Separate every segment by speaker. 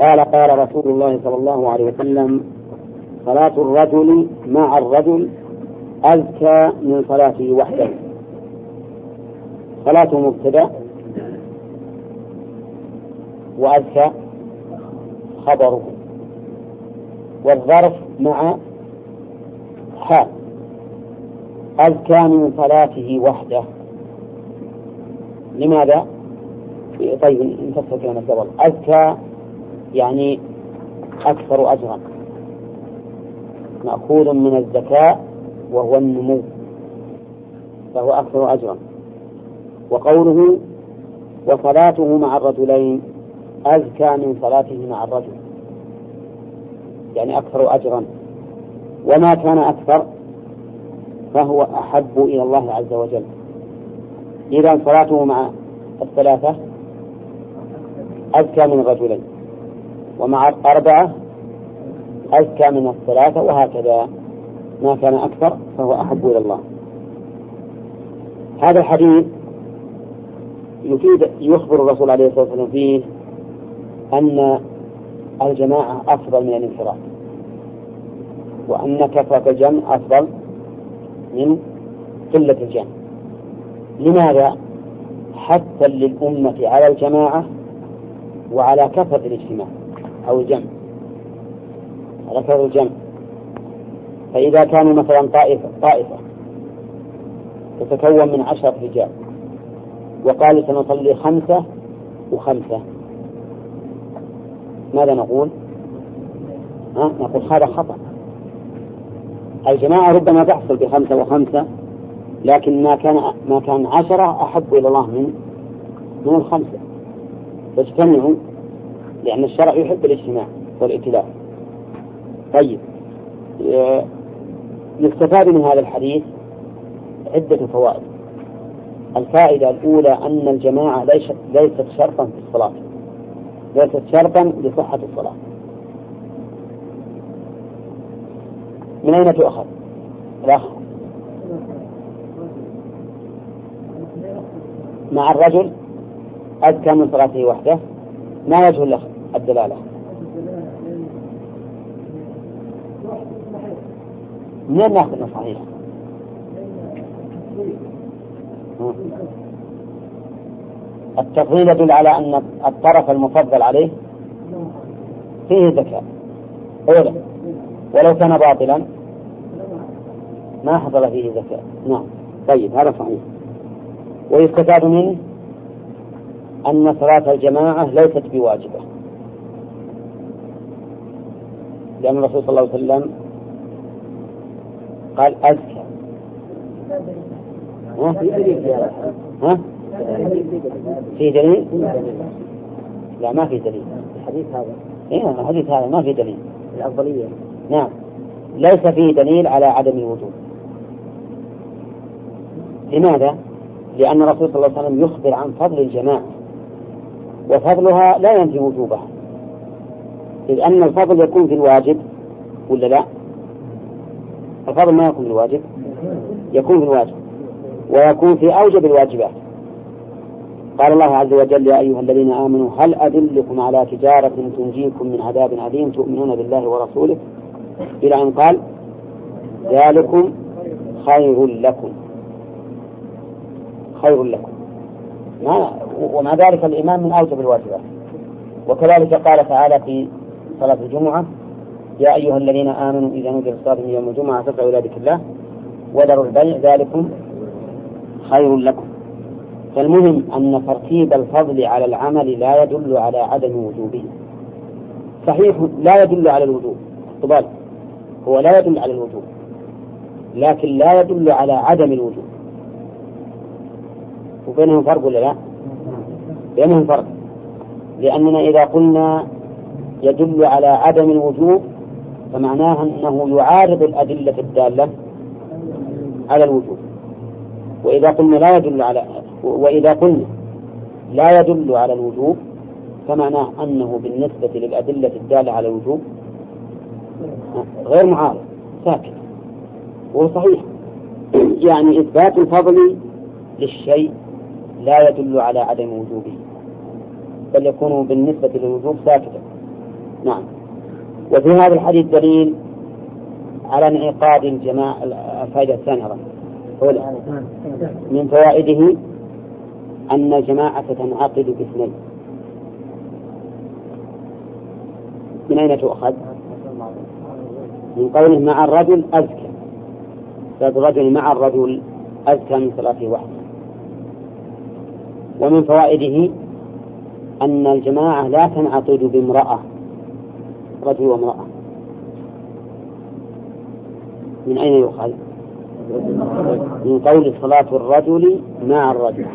Speaker 1: قال قال رسول الله صلى الله عليه وسلم صلاة الرجل مع الرجل أزكى من صلاته وحده. صلاته مبتدأ وأزكى خبره. والظرف مع حال. أزكى من صلاته وحده. لماذا؟ طيب نفسر كلمة قبل أزكى يعني أكثر أجرا. مأخوذ من الزكاة وهو النمو فهو أكثر أجرا. وقوله وصلاته مع الرجلين أزكى من صلاته مع الرجل. يعني أكثر أجرا. وما كان أكثر فهو أحب إلى الله عز وجل. إذا صلاته مع الثلاثة أزكى من الرجلين ومع الأربعة أزكى من الثلاثة وهكذا ما كان أكثر فهو أحب إلى الله. هذا الحديث يفيد يخبر الرسول عليه الصلاة والسلام فيه أن الجماعة أفضل من الانفراد وأن كثرة الجمع أفضل من قلة الجمع. لماذا؟ حتى للأمة على الجماعة وعلى كثرة الاجتماع. أو على كثرة الجمع فإذا كانوا مثلا طائفة طائفة تتكون من عشرة رجال. وقالوا سنصلي خمسة وخمسة. ماذا نقول؟ ها؟ نقول هذا خطأ. الجماعة ربما تحصل بخمسة وخمسة لكن ما كان ما كان عشرة أحب إلى الله من من الخمسة. فاجتمعوا لأن الشرع يحب الاجتماع والائتلاف طيب يستفاد من هذا الحديث عدة فوائد. الفائدة الأولى أن الجماعة ليست شرطا في الصلاة. ليست شرطا لصحة الصلاة. من أين تؤخذ؟ الأخ. مع الرجل أزكى من صلاته وحده. ما وجه الدلالة؟ منين ناخذ صحيح؟ التفضيل يدل على أن الطرف المفضل عليه فيه ذكاء. أولا ولو كان باطلا ما حصل فيه ذكاء. نعم. طيب هذا صحيح. ويستفاد منه أن صلاة الجماعة ليست بواجبة. لأن الرسول صلى الله عليه وسلم قال أزكى. ها؟ ها؟ في دليل؟ لا ما في دليل.
Speaker 2: الحديث هذا.
Speaker 1: إيه الحديث هذا ما في دليل.
Speaker 2: الأفضلية.
Speaker 1: نعم. ليس فيه دليل على عدم الوجوب لماذا؟ لأن الرسول صلى الله عليه وسلم يخبر عن فضل الجماعة وفضلها لا ينفي وجوبها. إذ أن الفضل يكون في الواجب ولا لا؟ الفضل ما يكون في الواجب؟ يكون في الواجب ويكون في أوجب الواجبات. قال الله عز وجل يا أيها الذين آمنوا هل أدلكم على تجارة تنجيكم من عذاب أليم تؤمنون بالله ورسوله؟ إلى أن قال ذلكم خير لكم. خير لكم. ما ومع ذلك الإيمان من أوجب الواجبات. وكذلك قال تعالى في صلاة الجمعة. يا أيها الذين آمنوا إذا نودي للصلاة من يوم الجمعة فاسعوا إلى ذكر الله وذروا البيع ذلكم خير لكم. فالمهم أن ترتيب الفضل على العمل لا يدل على عدم وجوبه. صحيح لا يدل على الوجوب. طبال هو لا يدل على الوجوب. لكن لا يدل على عدم الوجوب. وبينهم فرق ولا لا؟ بينهم فرق. لأننا إذا قلنا يدل على عدم الوجوب فمعناها أنه يعارض الأدلة الدالة على الوجوب. وإذا قلنا لا يدل على وإذا قلنا لا يدل على الوجوب فمعناه أنه بالنسبة للأدلة الدالة على الوجوب غير معارض ساكت. وهو صحيح. يعني إثبات الفضل للشيء لا يدل على عدم وجوبه بل يكون بالنسبة للوجوب ساكتا. نعم. وفي هذا الحديث دليل على انعقاد الجماعة الفائدة الثانية. من فوائده أن الجماعة تنعقد باثنين. من أين تؤخذ؟ من قوله مع الرجل أزكى. صلاة الرجل مع الرجل أزكى من صلاته وحده ومن فوائده أن الجماعة لا تنعقد بامرأة. رجل وامرأة. من أين يؤخذ؟ من قول صلاة الرجل مع الرجل.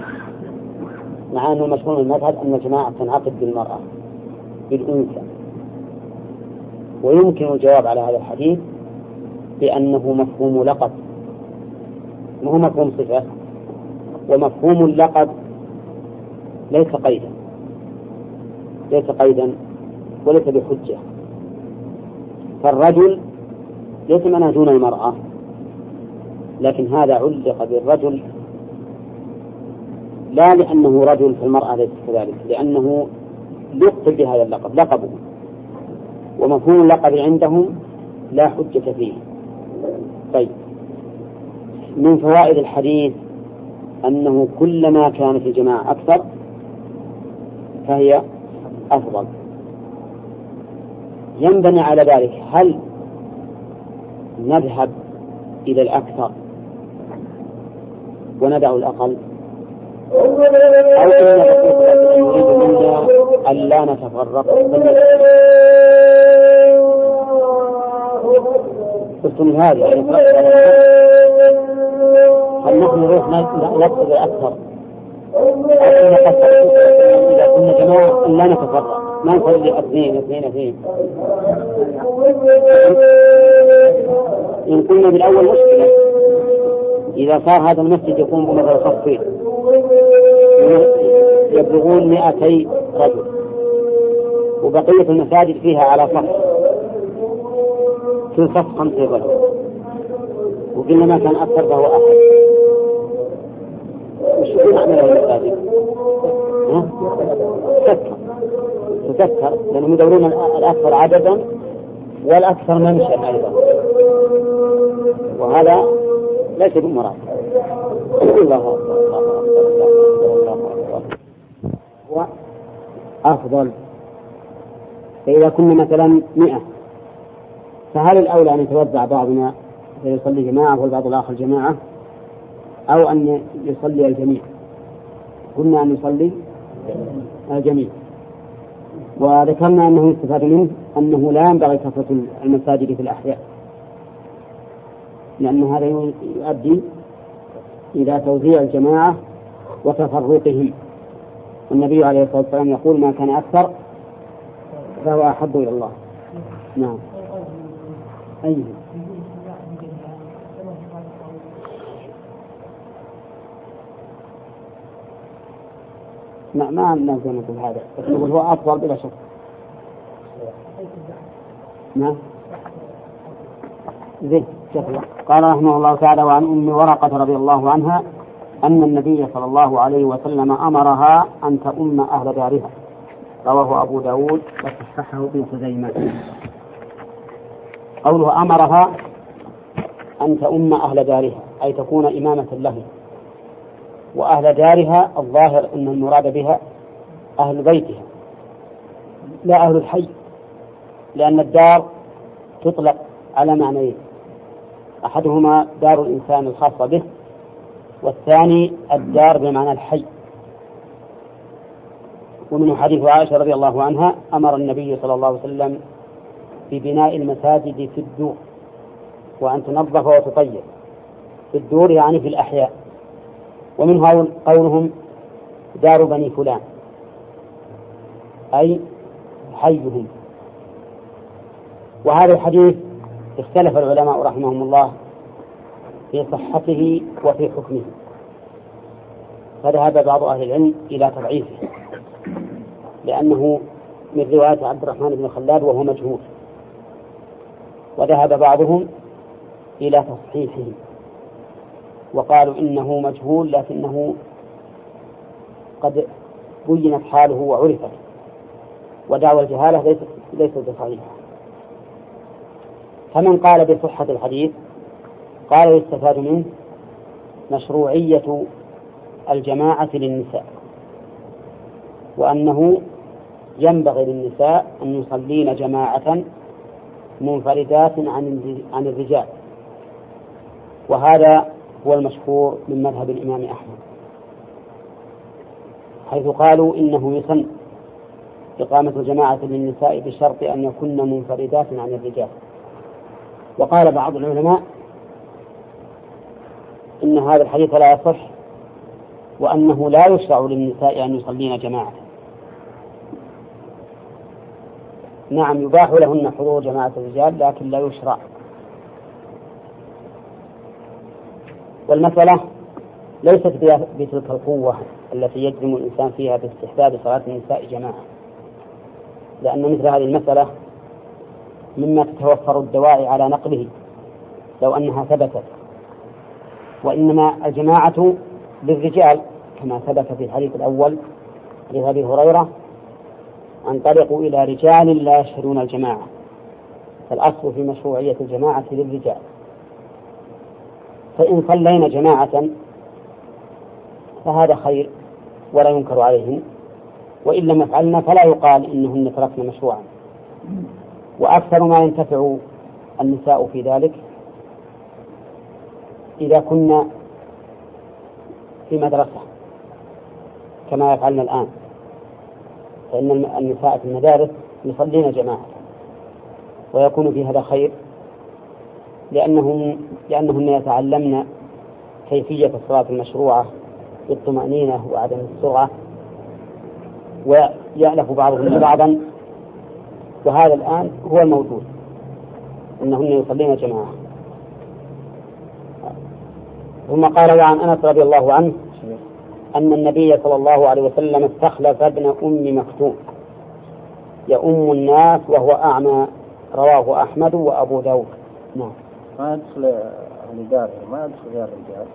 Speaker 1: مع أنه مشهور المذهب أن الجماعة تنعقد بالمرأة بالأنثى. ويمكن الجواب على هذا الحديث بأنه مفهوم لقب. ما هو مفهوم صفة؟ ومفهوم اللقب ليس قيدا. ليس قيدا وليس بحجة. فالرجل معناه دون المرأة لكن هذا علق بالرجل لا لأنه رجل فالمرأة ليست كذلك لأنه لقب بهذا اللقب لقبه. ومفهوم اللقب عندهم لا حجة فيه. طيب. من فوائد الحديث أنه كلما كانت الجماعة أكثر فهي أفضل. ينبني على ذلك. هل نذهب إلى الأكثر وندع الأقل؟ أو إن يريد منا ألا نتفرق. قلتم يعني هل نحن نروح نقصد أكثر إذا كنا جماعة لا نتفرق. ما نصلي اثنين اثنين اثنين إن قلنا بالأول مشكلة إذا صار هذا المسجد يكون بمثل صفين يبلغون مئتي رجل. وبقية المساجد فيها على صف. في صف خمسة رجل. وقلنا ما كان أكثر فهو أحد. وش معنى المساجد؟ ها؟ تذكر تذكر لأنهم يدورون الأكثر عددا والأكثر منشأ أيضا. وهذا ليس بمراد الله هو أفضل فإذا كنا مثلا مئة فهل الأولى أن يتوزع بعضنا فيصلي جماعة والبعض الآخر جماعة؟ أو أن يصلي الجميع؟ قلنا أن يصلي الجميع. وذكرنا أنه يستفاد منه أنه لا ينبغي كثرة المساجد في الأحياء. لأن هذا يؤدي إلى توزيع الجماعة وتفرقهم. والنبي عليه الصلاة والسلام يقول ما كان أكثر فهو أحب إلى الله. نعم. أي. ما ما نقدر نقول هذا. نقول هو أفضل بلا شك نعم زين قال رحمه الله تعالى وعن أم ورقة رضي الله عنها أن النبي صلى الله عليه وسلم أمرها أن تؤم أهل دارها. رواه أبو داود وصححه ابن خزيمة. قوله أمرها أن تؤم أهل دارها أي تكون إمامة لهم وأهل دارها الظاهر أن المراد بها أهل بيتها لا أهل الحي لأن الدار تطلق على معنيين أحدهما دار الإنسان الخاصة به والثاني الدار بمعنى الحي. ومن حديث عائشة رضي الله عنها أمر النبي صلى الله عليه وسلم ببناء المساجد في الدور وأن تنظف وتطيب في الدور يعني في الأحياء. ومنها قولهم دار بني فلان. أي حيهم. وهذا الحديث اختلف العلماء رحمهم الله في صحته وفي حكمه. فذهب بعض أهل العلم إلى تضعيفه لأنه من رواية عبد الرحمن بن خلاد وهو مجهول. وذهب بعضهم إلى تصحيحه. وقالوا إنه مجهول لكنه قد بينت حاله وعرفت. ودعوى الجهالة ليست ليست بصحيحة. فمن قال بصحة الحديث؟ قال يستفاد منه مشروعية الجماعة للنساء وأنه ينبغي للنساء أن يصلين جماعة منفردات عن عن الرجال. وهذا هو المشهور من مذهب الإمام أحمد حيث قالوا إنه يسن إقامة جماعة للنساء بشرط أن يكن منفردات عن الرجال. وقال بعض العلماء إن هذا الحديث لا يصح وأنه لا يشرع للنساء أن يصلين جماعة. نعم يباح لهن حضور جماعة الرجال لكن لا يشرع. والمسألة ليست بتلك القوة التي يجزم الإنسان فيها باستحباب صلاة النساء جماعة. لأن مثل هذه المسألة مما تتوفر الدواعي على نقله لو أنها ثبتت. وإنما الجماعة للرجال كما ثبت في الحديث الأول لأبي هريرة انطلقوا إلى رجال لا يشهدون الجماعة. فالأصل في مشروعية الجماعة للرجال. فإن صلينا جماعة فهذا خير ولا ينكر عليهن وإن لم يفعلن فلا يقال إنهن تركن مشروعا. وأكثر ما ينتفع النساء في ذلك إذا كنا في مدرسة كما يفعلن الآن فإن النساء في المدارس يصلين جماعة ويكون في هذا خير لأنهم لأنهن يتعلمن كيفية الصلاة المشروعة بالطمأنينة وعدم السرعة. ويألف بعضهم بعضا. وهذا الآن هو الموجود أنهن يصلين جماعة. ثم قال وعن أنس رضي الله عنه أن النبي صلى الله عليه وسلم استخلف ابن أم مكتوم. يؤم الناس وهو أعمى. رواه أحمد وأبو داود. نعم.
Speaker 2: ما يدخل الرجال ما يدخل غير الرجال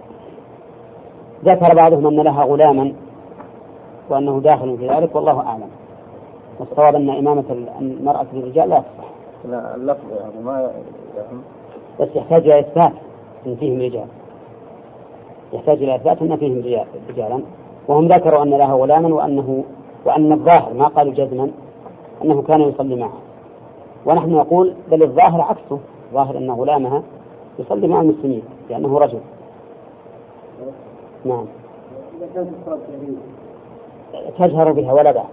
Speaker 1: ذكر بعضهم أن لها غلاما وأنه داخل في ذلك والله أعلم. والصواب أن إمامة المرأة للرجال لا تصح.
Speaker 2: لا اللفظ يعني ما يعني
Speaker 1: بس يحتاج إلى إثبات أن فيهم رجال. يحتاج إلى إثبات أن فيهم رجالا. وهم ذكروا أن لها غلاما وأنه وأن الظاهر ما قالوا جزما أنه كان يصلي معها. ونحن نقول بل الظاهر عكسه. ظاهر أن غلامها يصلي مع المسلمين لأنه رجل. نعم. تجهر بها ولا بأس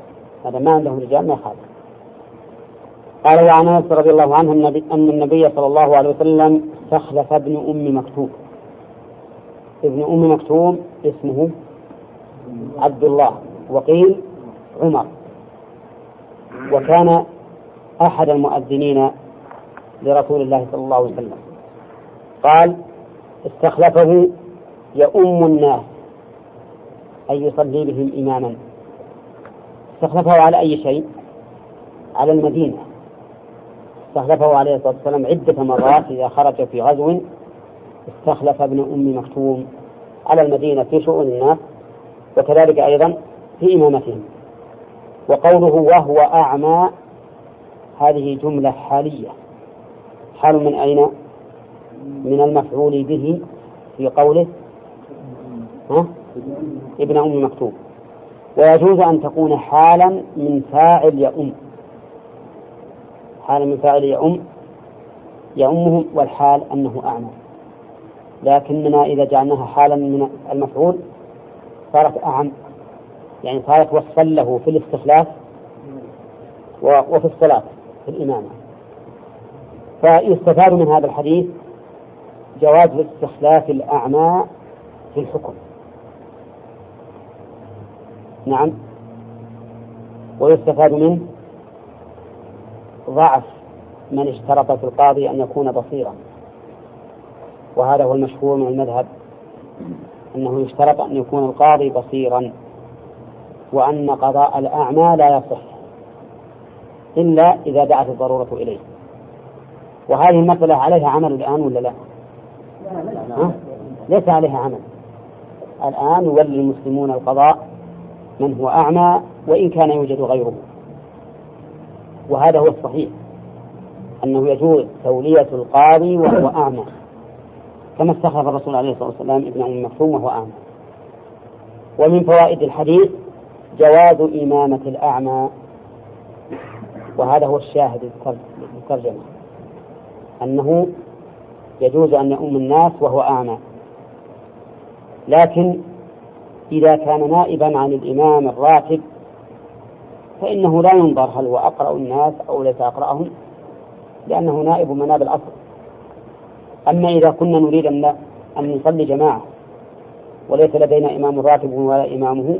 Speaker 1: هذا ما عندهم رجال ما يخالف. قال وعن أنس رضي الله عنه أن النبي صلى الله عليه وسلم استخلف ابن أم مكتوم. ابن أم مكتوم اسمه عبد الله وقيل عمر. وكان أحد المؤذنين لرسول الله صلى الله عليه وسلم. قال استخلفه يؤم الناس أي يصلي بهم إماما. استخلفه على أي شيء؟ على المدينة. استخلفه عليه الصلاة والسلام عدة مرات إذا خرج في غزو استخلف ابن أم مكتوم على المدينة في شؤون الناس وكذلك أيضا في إمامتهم. وقوله وهو أعمى هذه جملة حالية. حال من أين؟ من المفعول به في قوله ها؟ ابن أم مكتوب ويجوز أن تكون حالا من فاعل يؤم. حالا من فاعل يؤم يؤمهم والحال أنه أعمى. لكننا إذا جعلناها حالا من المفعول صارت أعم. يعني صارت وصفا له في الاستخلاف وفي الصلاة في الإمامة. فيستفاد من هذا الحديث جواز استخلاف الأعمى في الحكم. نعم. ويستفاد منه ضعف من اشترط في القاضي أن يكون بصيرا. وهذا هو المشهور من المذهب أنه يشترط أن يكون القاضي بصيرا وأن قضاء الأعمى لا يصح إلا إذا دعت الضرورة إليه. وهذه المسألة عليها عمل الآن ولا لا؟ ها؟ ليس عليها عمل. الآن يولي المسلمون القضاء من هو أعمى وإن كان يوجد غيره. وهذا هو الصحيح أنه يجوز تولية القاضي وهو أعمى. كما استخرج الرسول عليه الصلاة والسلام ابن أم مكتوم وهو أعمى. ومن فوائد الحديث جواز إمامة الأعمى. وهذا هو الشاهد للترجمة أنه يجوز أن يؤم الناس وهو أعمى. لكن إذا كان نائبا عن الإمام الراتب فإنه لا ينظر هل هو أقرأ الناس أو ليس أقرأهم لأنه نائب مناب الأصل. أما إذا كنا نريد أن أن نصلي جماعة وليس لدينا إمام راتب ولا إمامه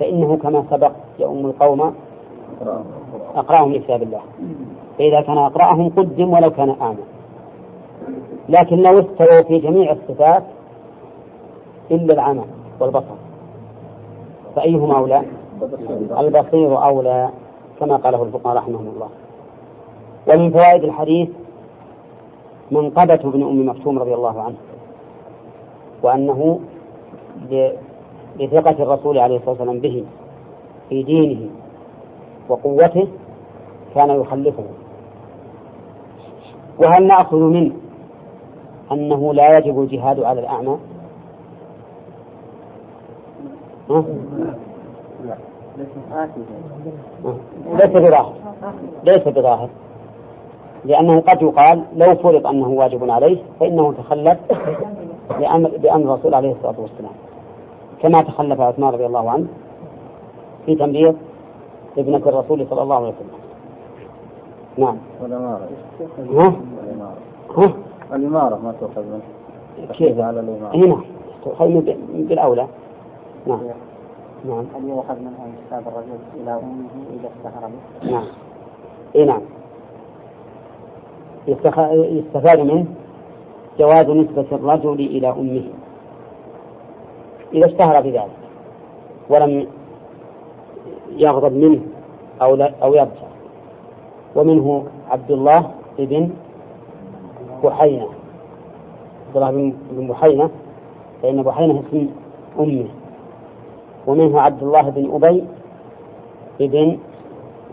Speaker 1: فإنه كما سبق يؤم القوم أقرأهم لكتاب الله. فإذا كان أقرأهم قدم ولو كان أعمى لكن لو استووا في جميع الصفات إلا العمى والبصر فأيهما أولى؟ البصير أولى كما قاله الفقهاء رحمهم الله. ومن فوائد الحديث منقبة بن أم مكتوم رضي الله عنه وأنه لثقة الرسول عليه الصلاة والسلام به في دينه وقوته كان يخلفه. وهل نأخذ منه؟ أنه لا يجب الجهاد على الأعمى. ها؟ ليس بظاهر. ليس بظاهر. لأنه قد يقال لو فرض أنه واجب عليه فإنه تخلف بأمر, بأمر الرسول عليه الصلاة والسلام. كما تخلف عثمان رضي الله عنه في تمريض ابنة الرسول صلى الله عليه وسلم. نعم. ها؟ ها؟
Speaker 2: الإمارة ما تؤخذ منه.
Speaker 1: كيف؟
Speaker 2: على الإمارة.
Speaker 1: هنا. تؤخذ بالأولى. نعم. نعم.
Speaker 3: هل يؤخذ منها انتساب الرجل إلى أمه إذا اشتهر به؟
Speaker 1: نعم. اي نعم. يستفاد منه جواز نسبة الرجل إلى أمه. إذا اشتهر بذلك ولم يغضب منه أو لا أو يرجع ومنه عبد الله بن بحينة عبد الله بن بحينة فإن بحينة اسم أمه ومنه عبد الله بن أبي بن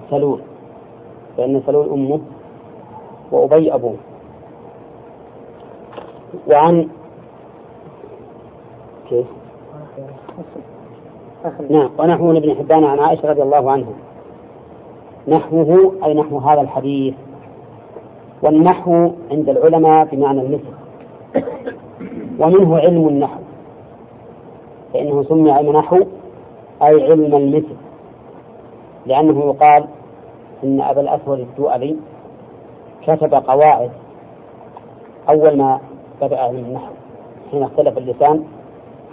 Speaker 1: سلول فإن سلول أمه وأبي أبوه. وعن كيف؟ نعم ونحو ابن حبان عن عائشة رضي الله عنها. نحوه أي نحو هذا الحديث والنحو عند العلماء بمعنى المثل ومنه علم النحو. فإنه سمي علم نحو أي علم المثل. لأنه يقال إن أبا الأسود الدؤلي كتب قواعد أول ما بدأ علم النحو. حين اختلف اللسان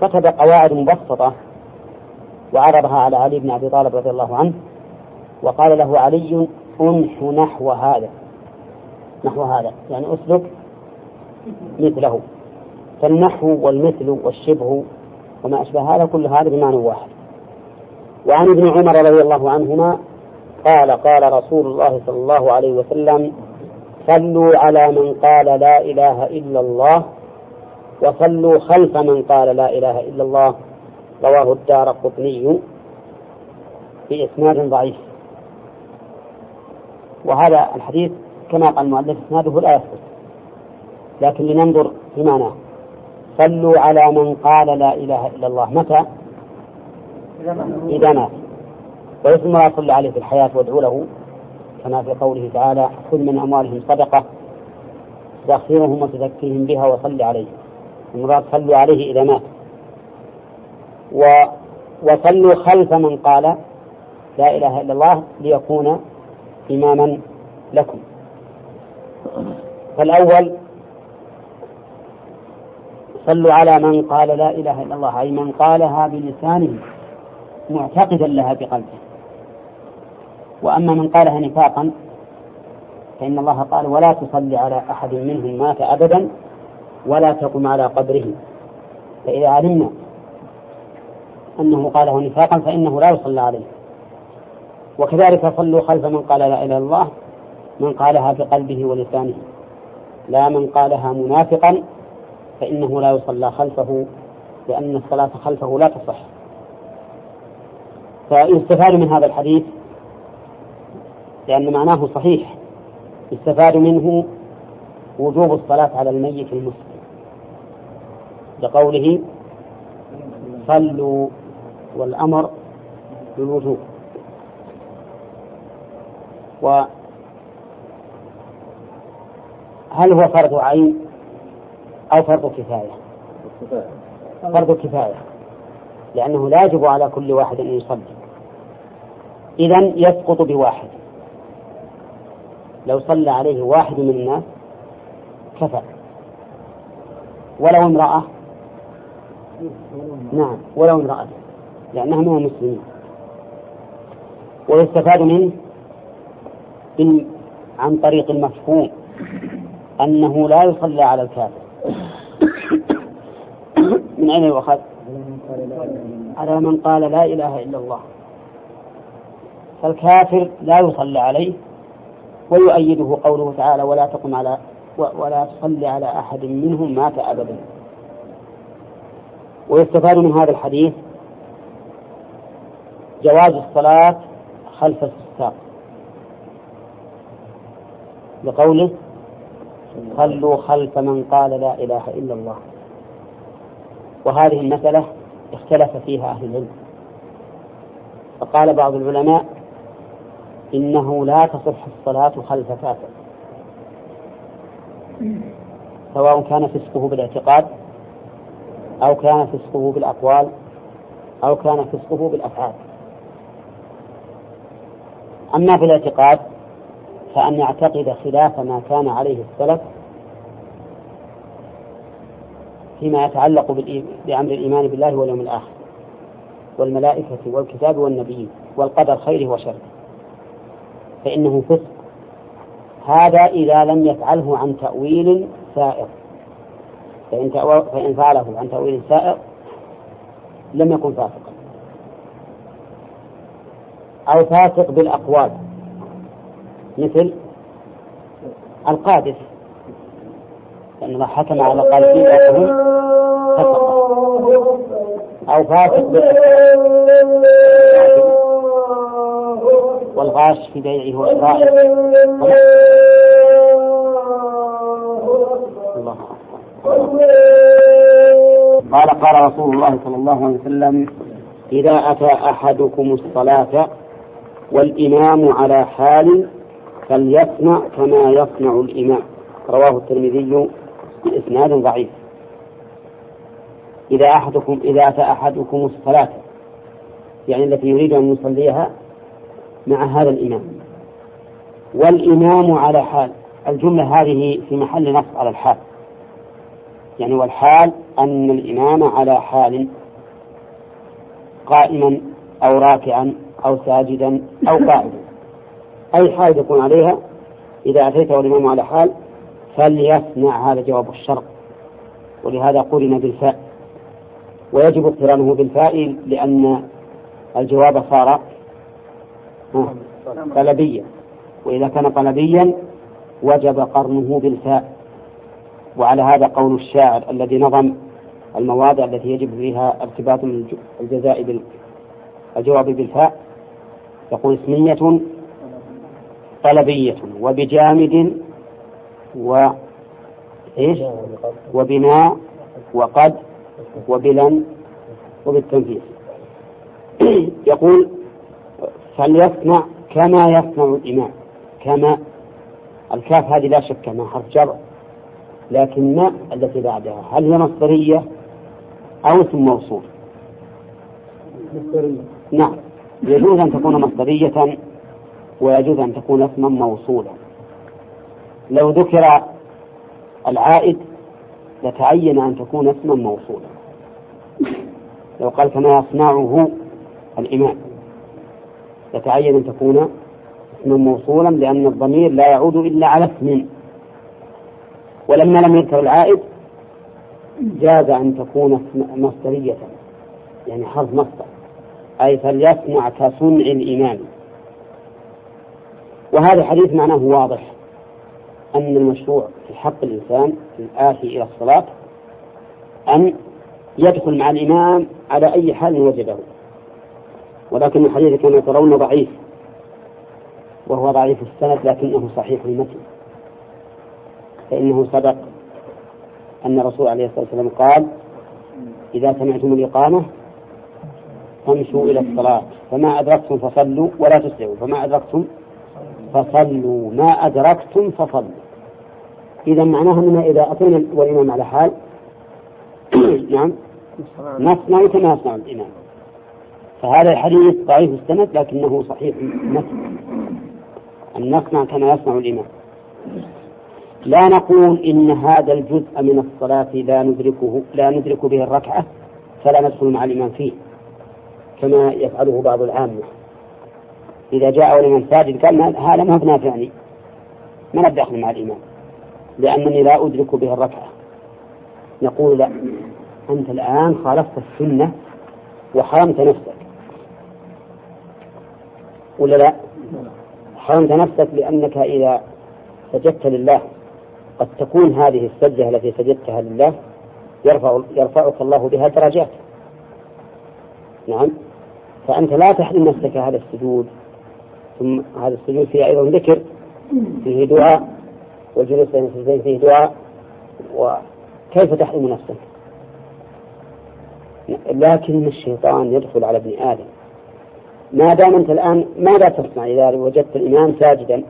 Speaker 1: كتب قواعد مبسطة وعرضها على علي بن أبي طالب رضي الله عنه وقال له علي أنح نحو هذا. نحو هذا يعني أسلك مثله. فالنحو والمثل والشبه وما أشبه هذا كل هذا بمعنى واحد. وعن ابن عمر رضي الله عنهما قال قال رسول الله صلى الله عليه وسلم صلوا على من قال لا إله إلا الله وصلوا خلف من قال لا إله إلا الله. رواه الدار قطني بإسناد ضعيف. وهذا الحديث كما قال المؤلف إسناده لا يثبت. لكن لننظر في معناه صلوا على من قال لا إله إلا الله. متى؟ إذا مات. ويسمى الله صلى عليه في الحياة وادعوا له. كما في قوله تعالى خذ من أموالهم صدقة تستغفرهم وتزكيهم بها وصل عليه. المراد صلوا عليه إذا مات. و وصلوا خلف من قال لا إله إلا الله ليكون إماما لكم. فالأول صلوا على من قال لا إله إلا الله أي من قالها بلسانه معتقدا لها بقلبه. وأما من قالها نفاقا فإن الله قال ولا تصلي على أحد منهم مات أبدا ولا تقم على قبره. فإذا علمنا أنه قاله نفاقا فإنه لا يصلى عليه. وكذلك صلوا خلف من قال لا إله إلا الله من قالها بقلبه ولسانه. لا من قالها منافقا فإنه لا يصلى خلفه لأن الصلاة خلفه لا تصح. فيستفاد من هذا الحديث لأن معناه صحيح. يستفاد منه وجوب الصلاة على الميت المسلم. لقوله صلوا والأمر بالوجوب. وهل هو فرض عين أو فرض كفاية؟ فرض كفاية. لأنه لا يجب على كل واحد أن يصلي. إذا يسقط بواحد. لو صلى عليه واحد من الناس كفى ولو امرأة؟ نعم ولو امرأة. لأنها من المسلمين ويستفاد منه عن طريق المفهوم. أنه لا يصلى على الكافر. من أين يؤخذ؟ على من قال لا إله إلا الله. فالكافر لا يصلى عليه ويؤيده قوله تعالى ولا تقم على ولا تصلي على أحد منهم مات أبدا. ويستفاد من هذا الحديث جواز الصلاة خلف الفساق لقوله صلوا خلف من قال لا إله إلا الله. وهذه المسألة اختلف فيها أهل العلم. فقال بعض العلماء إنه لا تصح الصلاة خلف كافر سواء كان فسقه بالاعتقاد أو كان فسقه بالأقوال أو كان فسقه بالأفعال. أما في الاعتقاد فأن يعتقد خلاف ما كان عليه السلف فيما يتعلق بأمر الإيمان بالله واليوم الآخر والملائكة والكتاب والنبيين والقدر خيره وشره. فإنه فسق. هذا إذا لم يفعله عن تأويل سائر فإن, فإن فعله عن تأويل سائر لم يكن فاسقا. أو فاسق بالأقوال. مثل القاذف لأن الله حكم على قاذفين أنهم أو فاسق والغاش في بيعه وإسرائه. الله قال قال رسول الله صلى الله عليه وسلم إذا أتى أحدكم الصلاة والإمام على حال فليصنع كما يصنع الإمام. رواه الترمذي بإسناد ضعيف. إذا أحدكم إذا أتى أحدكم الصلاة يعني التي يريد أن يصليها مع هذا الإمام. والإمام على حال. الجملة هذه في محل نص على الحال. يعني والحال أن الإمام على حال قائما أو راكعا أو ساجدا أو قائما أي حال يكون عليها إذا أتيت والإمام على حال فليصنع هذا جواب الشرط ولهذا قرن بالفاء. ويجب اقترانه بالفاء لأن الجواب صار طلبيا. وإذا كان طلبيا وجب قرنه بالفاء. وعلى هذا قول الشاعر الذي نظم المواضع التي يجب فيها ارتباط الجزاء بالجواب بالفاء. يقول اسمية طلبية وبجامد و إيش؟ وبناء وقد وبلن وبالتنفيذ. يقول فليصنع كما يصنع الإمام. كما الكاف هذه لا شك أنها حرف جر لكن ما التي بعدها؟ هل هي مصدرية أو اسم موصول؟
Speaker 2: مصدرية.
Speaker 1: نعم. يجوز أن تكون مصدرية ويجوز أن تكون اسما موصولا. لو ذكر العائد لتعين أن تكون اسما موصولا. لو قال كما يصنعه الإمام يتعين أن تكون اسما موصولا لأن الضمير لا يعود إلا على اسم. ولما لم يذكر العائد جاز أن تكون مصدرية يعني حرف مصدر. أي فليصنع كصنع الإمام. وهذا الحديث معناه واضح أن المشروع في حق الإنسان الآتي إلى الصلاة أن يدخل مع الإمام على أي حال وجده. ولكن الحديث كما ترون ضعيف وهو ضعيف السند لكنه صحيح المتن. فإنه سبق أن الرسول عليه الصلاة والسلام قال إذا سمعتم الإقامة فامشوا إلى الصلاة فما أدركتم فصلوا ولا تسرعوا فما أدركتم فصلوا. ما أدركتم فصلوا. إذا معناها أننا إذا أتينا والإمام على حال. نعم. نصنع كما يصنع الإمام. فهذا الحديث ضعيف السند لكنه صحيح. المتن أن نصنع كما يصنع الإمام. لا نقول إن هذا الجزء من الصلاة لا ندركه لا ندرك به الركعة فلا ندخل مع الإمام فيه كما يفعله بعض العامة. إذا جاء الإمام ساجد قال هذا ما هو بنافعني. ما ندخل مع الإمام. لأنني لا أدرك به الركعة. نقول لا. أنت الآن خالفت السنة وحرمت نفسك. ولا لا؟ حرمت نفسك لأنك إذا سجدت لله قد تكون هذه السجدة التي سجدتها لله يرفع يرفعك الله بها درجات. نعم. فأنت لا تحرم نفسك هذا السجود. ثم هذا السجود فيه أيضا ذكر فيه دعاء والجلوس بين السجدين فيه دعاء وكيف تحرم نفسك؟ لكن الشيطان يدخل على ابن آدم. ما دام أنت الآن ماذا تصنع إذا وجدت الإمام ساجدا؟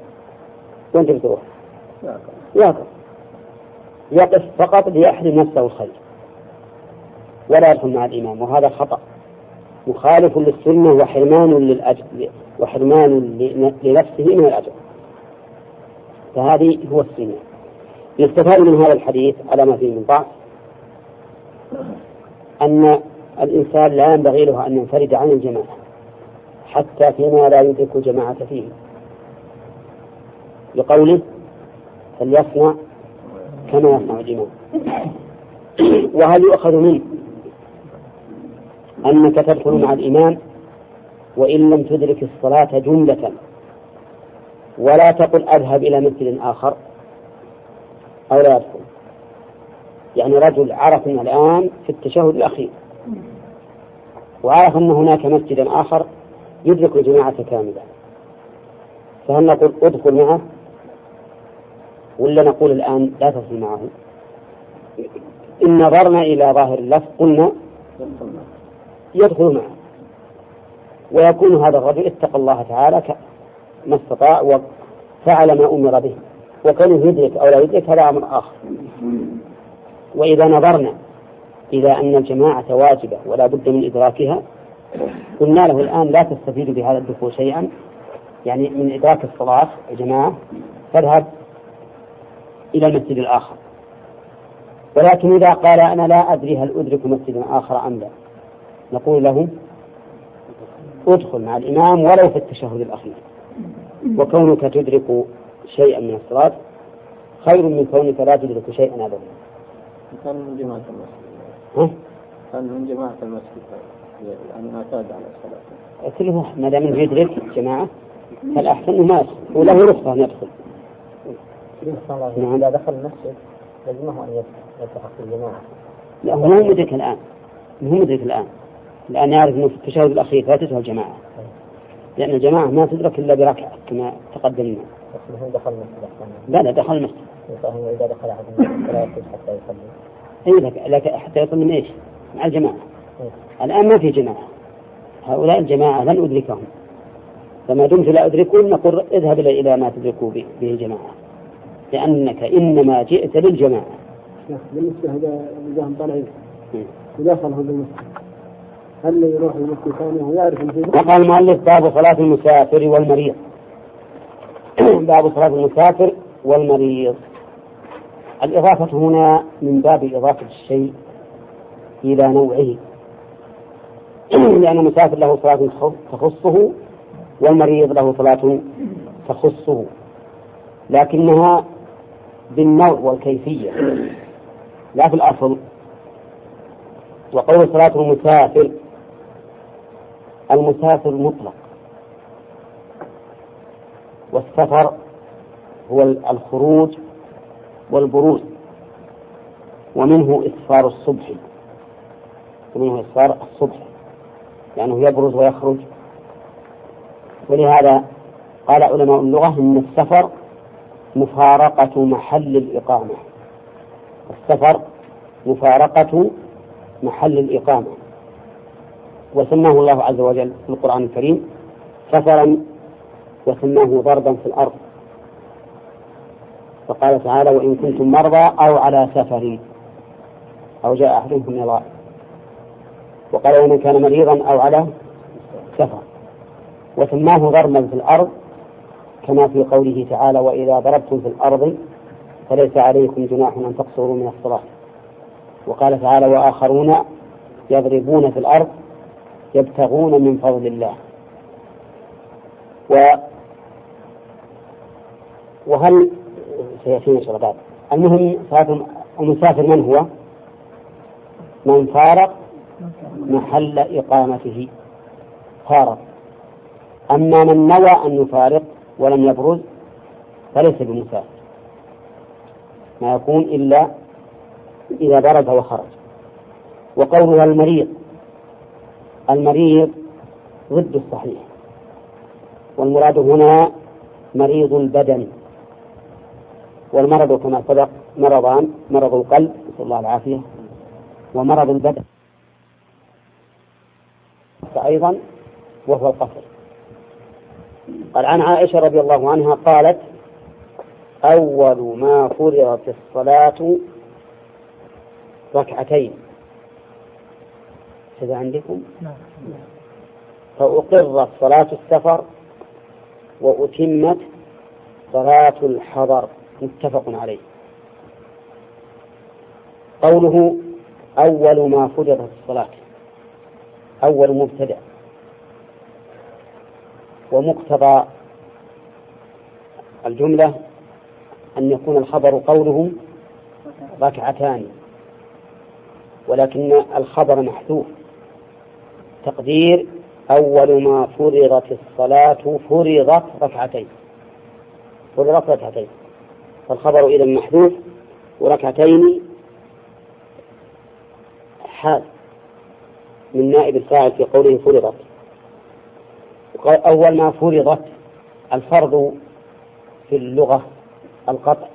Speaker 1: وأنت بتروح يقف يقف فقط ليحرم نفسه الخير. ولا يدخل مع الإمام وهذا خطأ. مخالف للسنة وحرمان للأجر وحرمان لنفسه من الأجر. فهذه هو السنة. يستفاد من هذا الحديث على ما فيه من ضعف أن الإنسان لا ينبغي له أن ينفرد عن الجماعة حتى فيما لا يدرك الجماعة فيه. لقوله فليصنع كما يصنع الإمام. وهل يؤخذ منه؟ أنك تدخل مع الإمام وإن لم تدرك الصلاة جملة. ولا تقل أذهب إلى مسجد آخر أو لا يدخل يعني رجل عرفنا الآن في التشهد الأخير وعرف أن هناك مسجدا آخر يدرك الجماعة كاملة. فهل نقول ادخل معه ولا نقول الآن لا تدخل معه؟ إن نظرنا إلى ظاهر اللفظ قلنا يدخل معه. ويكون هذا الرجل اتقى الله تعالى ما استطاع وفعل ما أمر به. وكونه يدرك أو لا يدرك هذا أمر آخر. وإذا نظرنا إلى أن الجماعة واجبة ولا بد من إدراكها قلنا له الآن لا تستفيد بهذا الدخول شيئا. يعني من إدراك الصلاة الجماعة فاذهب إلى المسجد الآخر. ولكن إذا قال أنا لا أدري هل أدرك مسجدا آخر أم لا. نقول له ادخل مع الإمام ولو في التشهد الأخير. وكونك تدرك شيئا من الصلاة خير من كونك لا تدرك شيئا أبدا.
Speaker 2: كان من جماعة المسجد.
Speaker 1: ها؟
Speaker 2: كان من جماعة المسجد. يعني أعتاد على الصلاة.
Speaker 1: كله ما دام إنه يدرك جماعة فالأحسن أنه ما يدخل. وله رخصة أن يدخل.
Speaker 3: نعم إذا دخل المسجد لازمه أن يلتحق بالجماعة
Speaker 1: لا هو مو مدرك الآن. هو مدرك الآن. الآن يعرف أنه في التشهد الأخير فاتته الجماعة لأن الجماعة ما تدرك إلا بركعة كما تقدمنا.
Speaker 3: بس هو دخل المسجد
Speaker 1: لا لا دخل المسجد.
Speaker 3: فهو إذا دخل أحد المسجد فلا يخرج حتى يصلي.
Speaker 1: أي لك, لك حتى يصل من إيش؟ مع الجماعة. الآن ما في جماعة. هؤلاء الجماعة لن أدركهم. فما دمت لا أدركهم نقول اذهب إلى ما تدركوا به جماعة. لأنك إنما جئت للجماعة.
Speaker 2: بالنسبة هذا الذهن طالعين إذا صلى بالمسجد هل يروح المسجد ثاني فيه
Speaker 1: وقال المؤلف باب صلاة المسافر والمريض. باب صلاة المسافر والمريض. الإضافة هنا من باب إضافة الشيء إلى نوعه. لأن المسافر له صلاة تخصه والمريض له صلاة تخصه. لكنها بالنوع والكيفية لا في الأصل. وقول صلاة المسافر المسافر مطلق. والسفر هو الخروج والبروز ومنه إسفار الصبح. ومنه إسفار الصبح لأنه يبرز ويخرج. ولهذا قال علماء اللغة إن السفر مفارقة محل الإقامة. السفر مفارقة محل الإقامة. وسماه الله عز وجل في القرآن الكريم سفرا وسماه ضربا في الأرض. فقال تعالى وإن كنتم مرضى أو على سفر. أو جاء من الغائب وقال ومن كان مريضا أو على سفر. وسماه ضربا في الأرض كما في قوله تعالى وإذا ضربتم في الأرض فليس عليكم جناح أن تقصروا من الصلاة. وقال تعالى وآخرون يضربون في الأرض يبتغون من فضل الله. و وهل سيأتينا شغلات المهم المسافر من هو؟ من فارق محل إقامته. فارق. أما من نوى أن يفارق ولم يبرز فليس بمسافر. ما يكون إلا إذا برز وخرج. وقولها المريض. المريض ضد الصحيح. والمراد هنا مريض البدن والمرض كما سبق مرضان مرض القلب نسأل الله العافية ومرض البدن. أيضا وهو القصر. قال عن عائشة رضي الله عنها قالت أول ما فرضت الصلاة ركعتين. هذا عندكم؟ نعم. فأقرت صلاة السفر وأتمت صلاة الحضر متفق عليه. قوله أول ما فرضت الصلاة أول مبتدأ ومقتضى الجملة أن يكون الخبر قوله ركعتان ولكن الخبر محذوف. تقدير أول ما فرضت الصلاة فرضت ركعتين. فرضت ركعتين. فالخبر إذا محذوف وركعتين حال من نائب الفاعل في قوله فرضت. أول ما فرضت الفرض في اللغة القطع.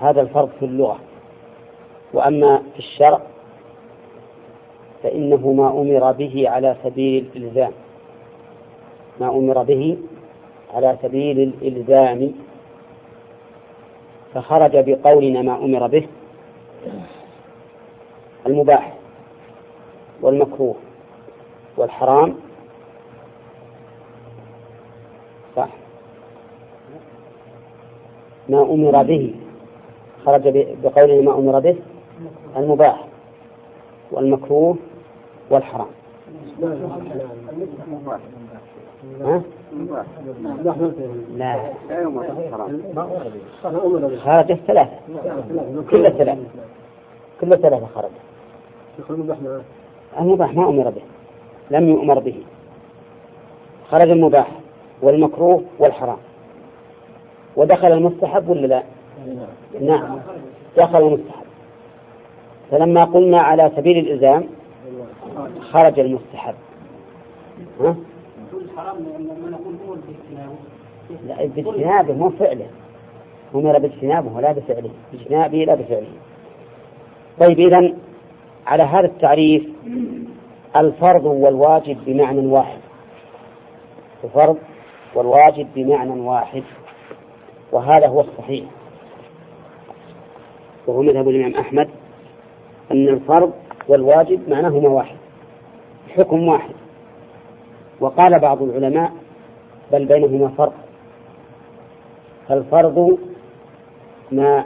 Speaker 1: هذا الفرض في اللغة. وأما في الشرع فإنه ما أمر به على سبيل الإلزام. ما أمر به على سبيل الإلزام. فخرج بقولنا ما أمر به المباح والمكروه والحرام. صح. ما أمر به. خرج بقوله ما أمر به. المباح والمكروه والحرام. ها؟ لا. خرج الثلاثة. كل الثلاثة. كل الثلاثة خرج. المباح ما أمر به. لم يؤمر به. خرج المباح والمكروه والحرام. ودخل المستحب ولا لا؟ نعم. دخل المستحب. فلما قلنا على سبيل الإلزام خرج المستحب. ها؟ لا باجتنابه مو فعله. أمر باجتنابه لا بفعله. باجتنابه لا بفعله. طيب إذا على هذا التعريف الفرض والواجب بمعنى واحد. الفرض والواجب بمعنى واحد وهذا هو الصحيح. وهو مذهب الإمام أحمد. أن الفرض والواجب معناهما واحد حكم واحد. وقال بعض العلماء بل بينهما فرق. فالفرض ما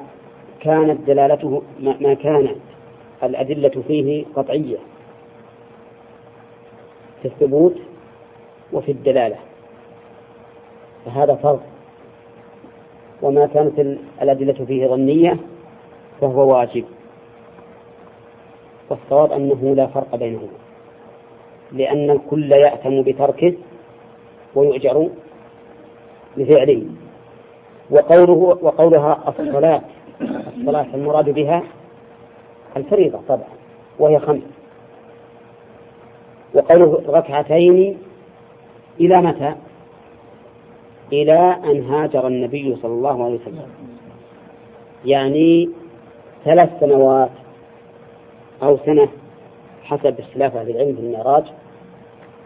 Speaker 1: كانت دلالته ما كانت الأدلة فيه قطعية في الثبوت وفي الدلالة. فهذا فرض. وما كانت الأدلة فيه ظنية فهو واجب. والصواب أنه لا فرق بينهما. لأن الكل يأتم بتركه ويؤجر بفعله وقوله وقولها الصلاة الصلاة المراد بها الفريضة طبعا وهي خمس. وقوله ركعتين إلى متى؟ إلى أن هاجر النبي صلى الله عليه وسلم. يعني ثلاث سنوات أو سنة حسب اختلاف أهل العلم في المعراج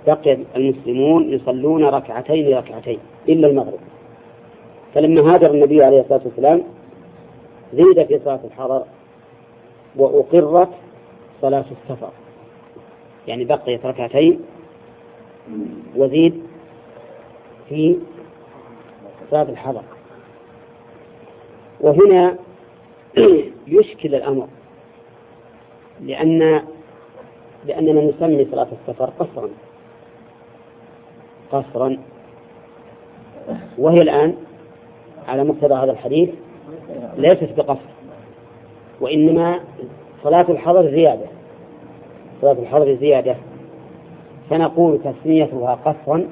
Speaker 1: بقي المسلمون يصلون ركعتين ركعتين إلا المغرب. فلما هاجر النبي عليه الصلاة والسلام زيد في صلاة الحضر وأقرت صلاة السفر. يعني بقيت ركعتين وزيد في صلاة الحضر وهنا يشكل الأمر. لأن لأننا نسمي صلاة السفر قصرا. قصرا. وهي الآن على مقتضى هذا الحديث ليست بقصر وإنما صلاة الحضر زيادة. صلاة الحضر زيادة. فنقول تسميتها قصرا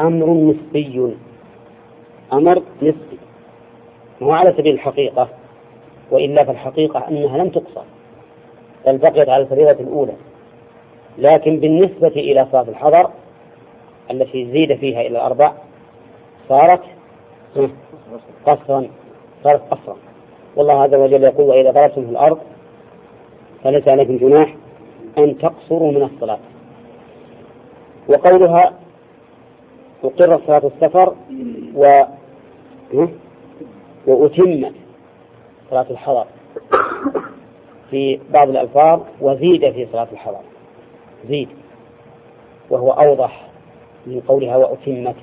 Speaker 1: أمر نسبي. أمر نسبي. هو على سبيل الحقيقة وإلا فالحقيقة أنها لم تقصر. بل بقيت على الفريضة الأولى. لكن بالنسبة إلى صلاة الحضر التي زيد فيها إلى الأربع صارت قصرا صارت قصرا. والله عز وجل يقول وإذا ضربتم في الأرض فليس عليكم جناح أن تقصروا من الصلاة. وقولها أقر صلاة السفر و وأتمت صلاة الحضر. في بعض الألفاظ وزيد في صلاة الحضر زيد. وهو أوضح من قولها وأتمت.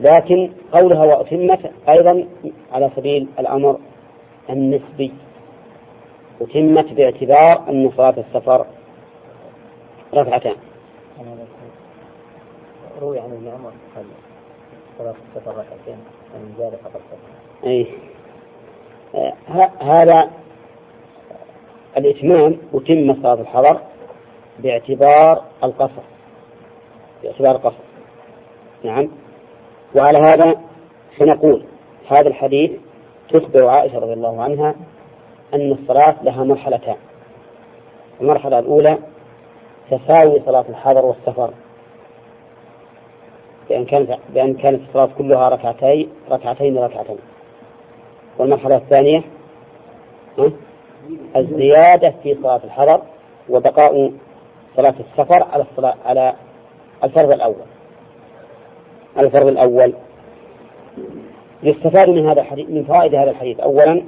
Speaker 1: لكن قولها وأتمت أيضا على سبيل الأمر النسبي. أتمت باعتبار أن صلاة السفر ركعتان.
Speaker 3: روي عن ابن عمر قال صلاة السفر ركعتين من زاد فقد سفر
Speaker 1: أي آه، هذا الإتمام أتم صلاة الحضر باعتبار القصر. باعتبار القصر. نعم. وعلى هذا سنقول هذا الحديث تخبر عائشة رضي الله عنها أن الصلاة لها مرحلتان. المرحلة الأولى تساوي صلاة الحضر والسفر. بأن كانت بأن كانت الصلاة كلها ركعتين ركعتين ركعتين. والمرحلة الثانية الزيادة في صلاة الحضر وبقاء صلاة السفر على الصلاة على الفرض الأول. الفرض الأول. يستفاد من هذا الحديث من فوائد هذا الحديث. أولا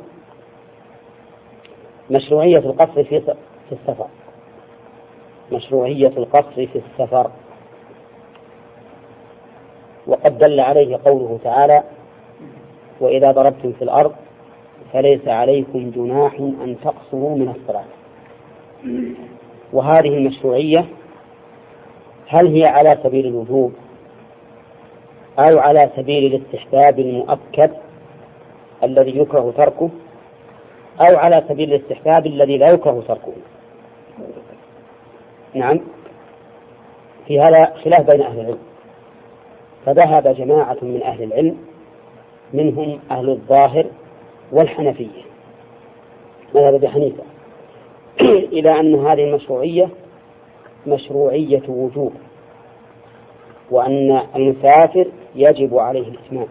Speaker 1: مشروعية القصر في في السفر. مشروعية القصر في السفر. وقد دل عليه قوله تعالى وإذا ضربتم في الأرض فليس عليكم جناح أن تقصروا من الصلاة. وهذه المشروعية هل هي على سبيل الوجوب أو على سبيل الاستحباب المؤكد الذي يكره تركه أو على سبيل الاستحباب الذي لا يكره تركه؟ نعم. في هذا خلاف بين أهل العلم. فذهب جماعة من أهل العلم منهم أهل الظاهر والحنفية مذهب أبي حنيفة. إلى أن هذه المشروعية مشروعية وجوب وأن المسافر يجب عليه الإتمام.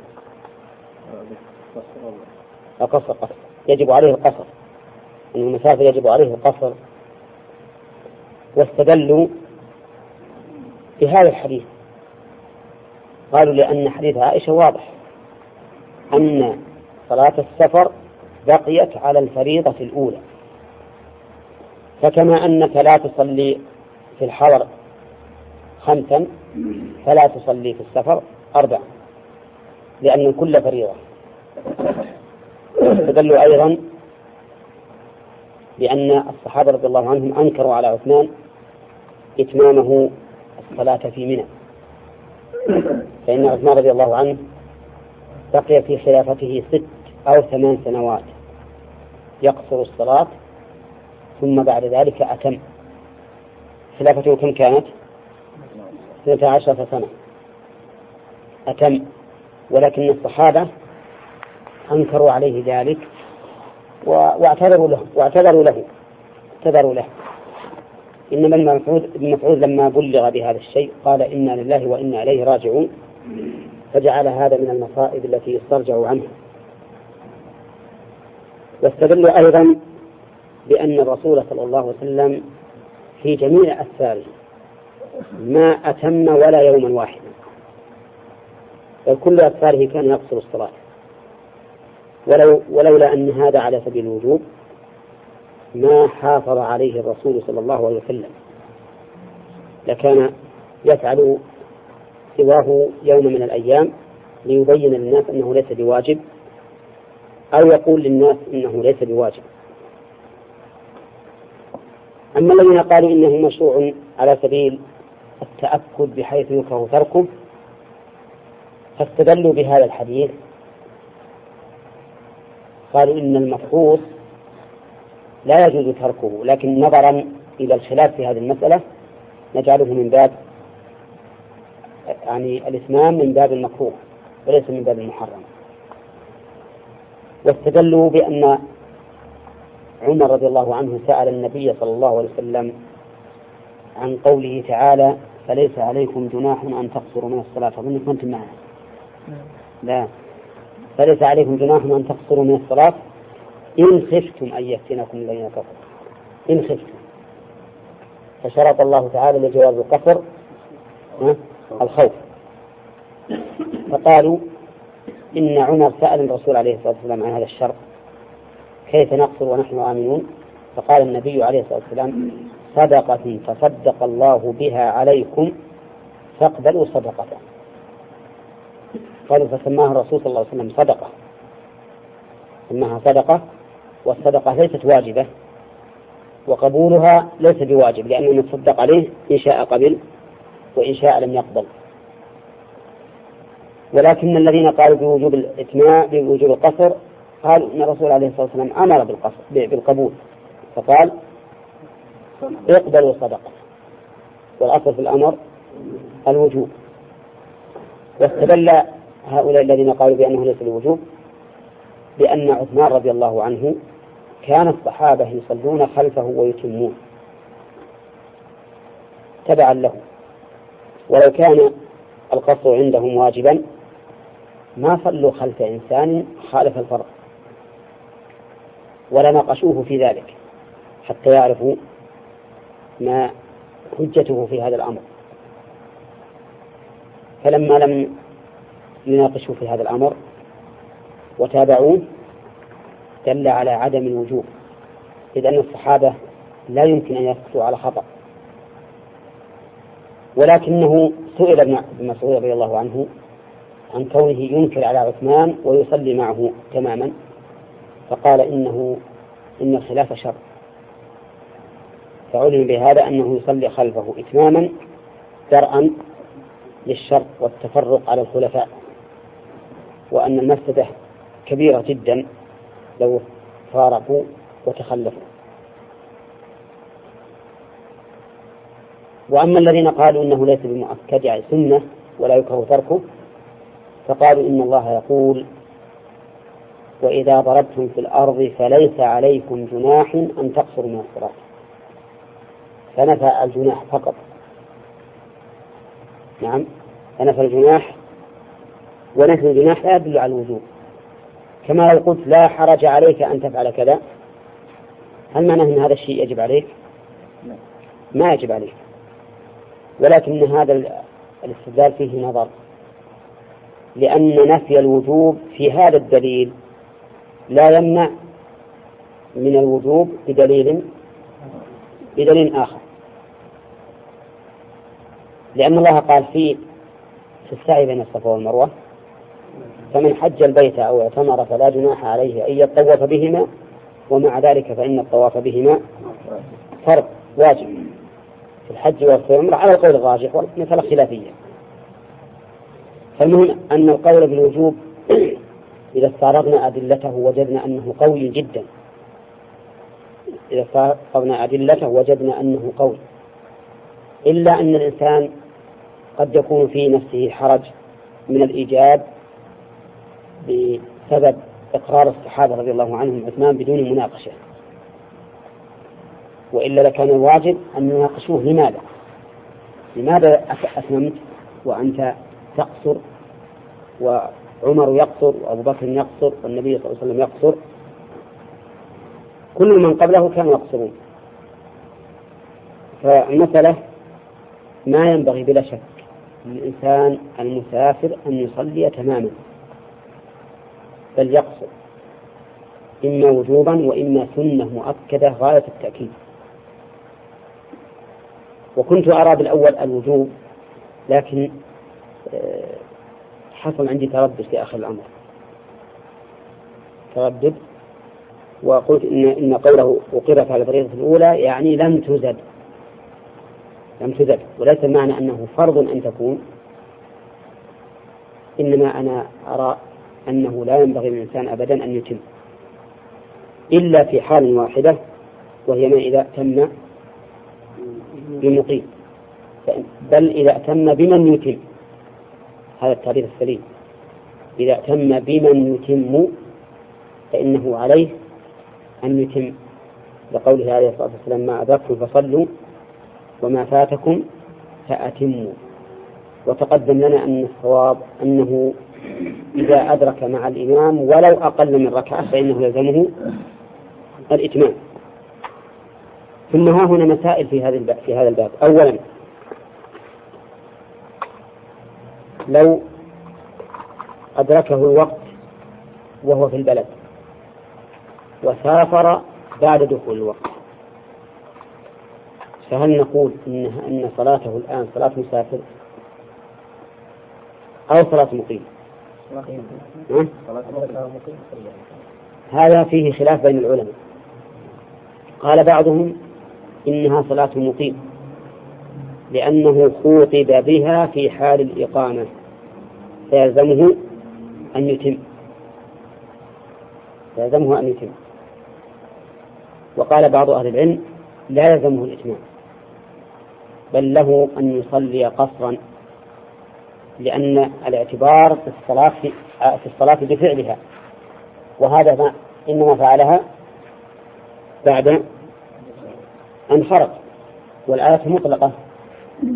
Speaker 1: القصر قصر يجب عليه القصر. أن المسافر يجب عليه القصر. واستدلوا بهذا الحديث. قالوا لأن حديث عائشة واضح أن صلاة السفر بقيت على الفريضة الأولى. فكما أنك لا تصلي في الحضر خمسا فلا تصلي في السفر أربعا لأن كل فريضة. استدلوا أيضا بأن الصحابة رضي الله عنهم أنكروا على عثمان إتمامه الصلاة في منى. فإن عثمان رضي الله عنه بقي في خلافته ست أو ثمان سنوات. يقصر الصلاة ثم بعد ذلك أتم. خلافته كم كانت؟ اثنتا عشرة سنة. أتم. ولكن الصحابة أنكروا عليه ذلك واعتذروا له واعتذروا له. اعتذروا له. إنما ابن مسعود ابن لما بلغ بهذا الشيء قال إنا لله وإنا إليه راجعون. فجعل هذا من المصائب التي يسترجع عنها. واستدلوا أيضا بأن الرسول صلى الله عليه وسلم في جميع أسفاره ما أتم ولا يوما واحدا. بل كل أسفاره كان يقصر الصلاة. ولو ولولا أن هذا على سبيل الوجوب ما حافظ عليه الرسول صلى الله عليه وسلم. لكان يفعل سواه يوم من الأيام ليبين للناس أنه ليس بواجب أو يقول للناس إنه ليس بواجب. أما الذين قالوا إنه مشروع على سبيل التأكد بحيث يكره تركه فاستدلوا بهذا الحديث. قالوا إن المفحوص لا يجوز تركه لكن نظرا إلى الخلاف في هذه المسألة نجعله من باب يعني الإتمام من باب المكروه وليس من باب المحرم. واستدلوا بأن عمر رضي الله عنه سأل النبي صلى الله عليه وسلم عن قوله تعالى فليس عليكم جناح أن تقصروا من الصلاة. أظن كنتم معنا. لا. فليس عليكم جناح أن تقصروا من الصلاة إن خفتم أن يفتنكم الذين كفروا. إن خفتم. فشرط الله تعالى لجواز القصر. الخوف. فقالوا إن عمر سأل الرسول عليه الصلاة والسلام عن هذا الشرط كيف نقصر ونحن آمنون؟ فقال النبي عليه الصلاة والسلام صدقة تصدق الله بها عليكم فاقبلوا صدقته. قالوا فسماها الرسول صلى الله عليه وسلم صدقة. سماها صدقة والصدقة ليست واجبة وقبولها ليس بواجب لأنه يتصدق عليه إن شاء قبل وإن شاء لم يقبل. ولكن الذين قالوا بوجوب الإتماع بوجوب القصر قالوا إن الرسول عليه الصلاة والسلام أمر بالقصر بالقبول. فقال اقبلوا الصدقة والأصل في الأمر الوجوب. واستدل هؤلاء الذين قالوا بأنه ليس الوجوب بأن عثمان رضي الله عنه كان الصحابة يصلون خلفه ويتمون. تبعا له. ولو كان القصر عندهم واجبا ما صلوا خلف إنسان خالف الفرض ولا ناقشوه في ذلك حتى يعرفوا ما حجته في هذا الأمر. فلما لم يناقشوا في هذا الأمر وتابعوه دل على عدم الوجوب إذ أن الصحابة لا يمكن أن يسكتوا على خطأ. ولكنه سئل ابن مسعود رضي الله عنه عن كونه ينكر على عثمان ويصلي معه تماما فقال إنه إن الخلاف شر. فعلم بهذا أنه يصلي خلفه إتماما درءا للشر والتفرق على الخلفاء وأن المفسدة كبيرة جدا لو فارقوا وتخلفوا. وأما الذين قالوا إنه ليس بمؤكد يعني سنة ولا يكره تركه فقالوا إن الله يقول وإذا ضربتم في الأرض فليس عليكم جناح أن تقصروا من الصلاة فنفى الجناح فقط. نعم فنفى الجناح ونفي الجناح لا يدل على الوجوب. كما لو قلت لا حرج عليك أن تفعل كذا هل معناه أن هذا الشيء يجب عليك؟ ما يجب عليك. ولكن هذا الاستدلال فيه نظر. لأن نفي الوجوب في هذا الدليل لا يمنع من الوجوب بدليل بدليل آخر. لأن الله قال في في السعي بين الصفا والمروة فمن حج البيت أو اعتمر فلا جناح عليه أن يطوف بهما ومع ذلك فإن الطواف بهما فرض واجب. في الحج وفي العمرة على القول الراجح والمسألة خلافية. فالمهم أن القول بالوجوب إذا استعرضنا أدلته وجدنا أنه قوي جدا. إذا استعرضنا أدلته وجدنا أنه قوي. إلا أن الإنسان قد يكون في نفسه حرج من الإيجاب بسبب إقرار الصحابة رضي الله عنهم عثمان بدون مناقشة. وإلا لكان الواجب أن يناقشوه. لماذا؟ لماذا أتممت وأنت تقصر وعمر يقصر وأبو بكر يقصر والنبي صلى الله عليه وسلم يقصر؟ كل من قبله كانوا يقصرون. فالمسألة ما ينبغي بلا شك للإنسان المسافر أن يصلي تماما بل يقصر إما وجوبا وإما سنة مؤكدة غاية التأكيد. وكنت أرى بالأول الوجوب لكن آه، حصل عندي تردد في آخر الأمر. تردد وقلت إن إن قوله أقرت على الفريضة الأولى يعني لم تزد. لم تزد وليس معنى أنه فرض أن تكون. إنما أنا أرى أنه لا ينبغي للإنسان أبدا أن يتم. إلا في حال واحدة وهي ما إذا تم بمقيم بل إذا أتم بمن يتم. هذا التعبير السليم. إذا أتم بمن يتم فإنه عليه أن يتم. لقوله عليه الصلاة والسلام ما أدركتم فصلوا وما فاتكم فأتموا. وتقدم لنا أن الصواب أنه إذا أدرك مع الإمام ولو أقل من ركعة فإنه يلزمه الإتمام. ثم ها هنا مسائل في هذا الباب في هذا الباب. أولا لو أدركه الوقت وهو في البلد وسافر بعد دخول الوقت فهل نقول إن أن صلاته الآن صلاة مسافر أو صلاة مقيم؟ هذا فيه خلاف بين العلماء. قال بعضهم إنها صلاة مقيم لأنه خوطب بها في حال الإقامة فيلزمه أن يتم يلزمه أن يتم. وقال بعض أهل العلم لا يلزمه الإتمام بل له أن يصلي قصرا لأن الاعتبار في الصلاة في, في الصلاة بفعلها وهذا ما إنما فعلها بعد خرج والآية مطلقة.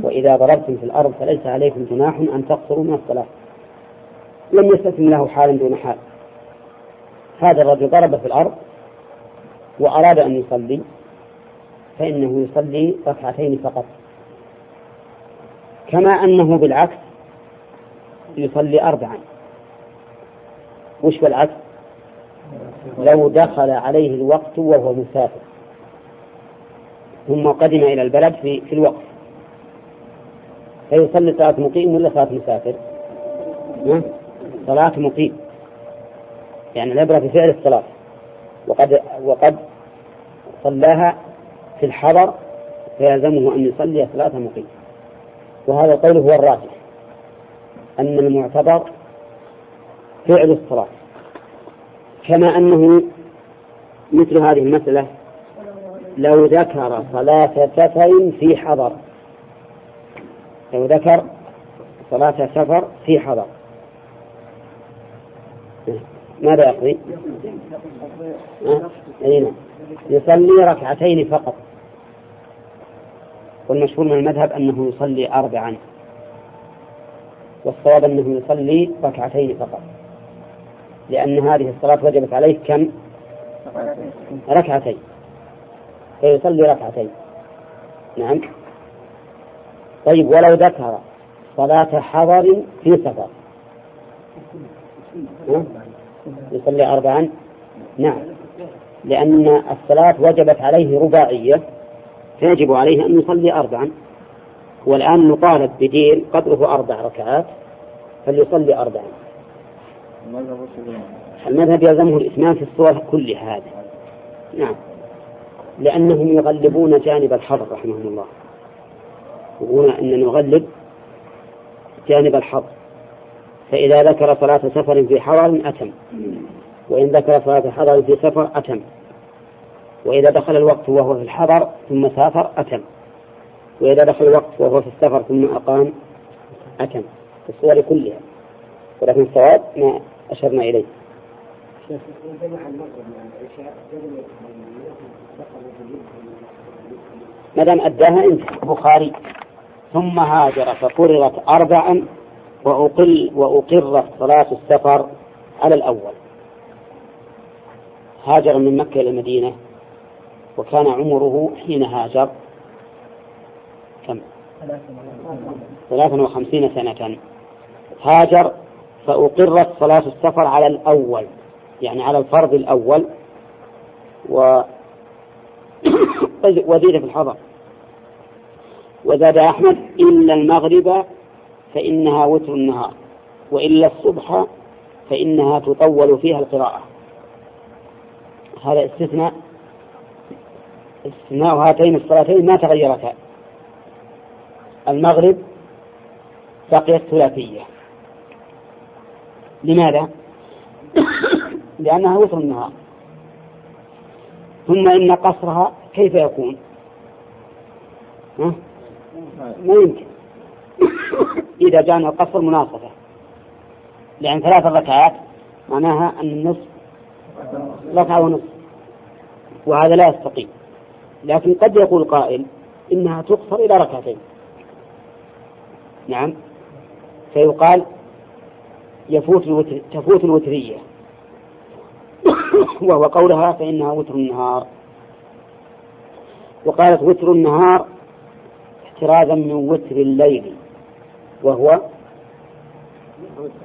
Speaker 1: وإذا ضربتم في الأرض فليس عليكم جناح أن تقصروا من الصلاة. لم يستثن له حال دون حال. هذا الرجل ضرب في الأرض وأراد أن يصلي فإنه يصلي ركعتين فقط. كما أنه بالعكس يصلي أربعا. وش بالعكس لو دخل عليه الوقت وهو مسافر. ثم قدم إلى البلد في, في الوقت. فيصلي صلاة مقيم ولا صلاة مسافر؟ صلاة مقيم. يعني العبرة في فعل الصلاة. وقد وقد صلاها في الحضر فيلزمه أن يصلي صلاة مقيم. وهذا القول هو الراجح. أن المعتبر فعل الصلاة. كما أنه مثل هذه المسألة لو ذكر صلاة سفر في حضر. لو ذكر صلاة سفر في حضر. ماذا يقضي؟ أه؟ يصلي ركعتين فقط. والمشهور من المذهب أنه يصلي أربعا. والصواب أنه يصلي ركعتين فقط. لأن هذه الصلاة وجبت عليه كم؟ ركعتين. فيصلي ركعتين. نعم. طيب ولو ذكر صلاة حضر في سفر. يصلي أربعا؟ نعم. لأن الصلاة وجبت عليه رباعية فيجب عليه أن يصلي أربعا. والآن نطالب بدين قدره أربع ركعات فليصلي أربعا. المذهب يلزمه الإتمام في الصور كلها. هذه نعم. لأنهم يغلبون جانب الحظر رحمهم الله. يقولون أن نغلب جانب الحظر فإذا ذكر صلاة سفر في حضر أتم. وإن ذكر صلاة حضر في سفر أتم. وإذا دخل الوقت وهو في الحضر ثم سافر أتم. وإذا دخل الوقت وهو في السفر ثم أقام أتم. في الصور كلها. ولكن الصواب ما أشرنا إليه. ما دام أداها انتهى البخاري ثم هاجر ففرضت أربعا وأقل وأقرت صلاة السفر على الأول. هاجر من مكة إلى المدينة وكان عمره حين هاجر كم؟ ثلاثا وخمسين سنة. هاجر فأقرت صلاة السفر على الأول يعني على الفرض الأول و وزيد في الحضر. وزاد أحمد إلا المغرب فإنها وتر النهار وإلا الصبح فإنها تطول فيها القراءة. هذا استثناء استثناء هاتين الصلاتين ما تغيرتا. المغرب بقيت ثلاثية. لماذا؟ لأنها وتر النهار. ثم إن قصرها كيف يكون؟ ها؟ ما يمكن. إذا جاءنا القصر مناصفة. لأن ثلاث ركعات معناها أن النصف ركعة ونصف. وهذا لا يستقيم. لكن قد يقول قائل إنها تقصر إلى ركعتين. نعم. فيقال يفوت الوتر تفوت الوترية. وهو قولها فإنها وتر النهار. وقالت وتر النهار احترازا من وتر الليل وهو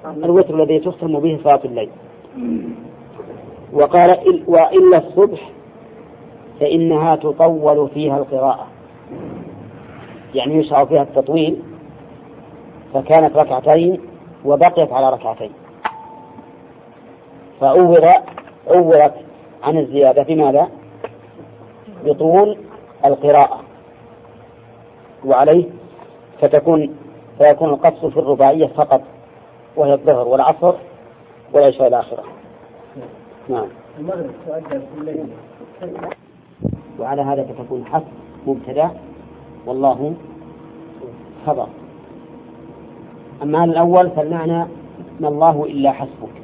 Speaker 1: الوتر الذي تختم به صلاة الليل. وقال وإلا الصبح فإنها تطول فيها القراءة يعني يشرع فيها التطويل فكانت ركعتين وبقيت على ركعتين. فأول عورت عن الزيادة بماذا؟ بطول القراءة. وعليه فتكون فيكون القصر في الرباعية فقط وهي الظهر والعصر والعشاء نعم. تؤدى في الليل وعلى هذا فتكون حسب مبتدأ والله خبر. أما الأول فالمعنى ما الله إلا حسبك.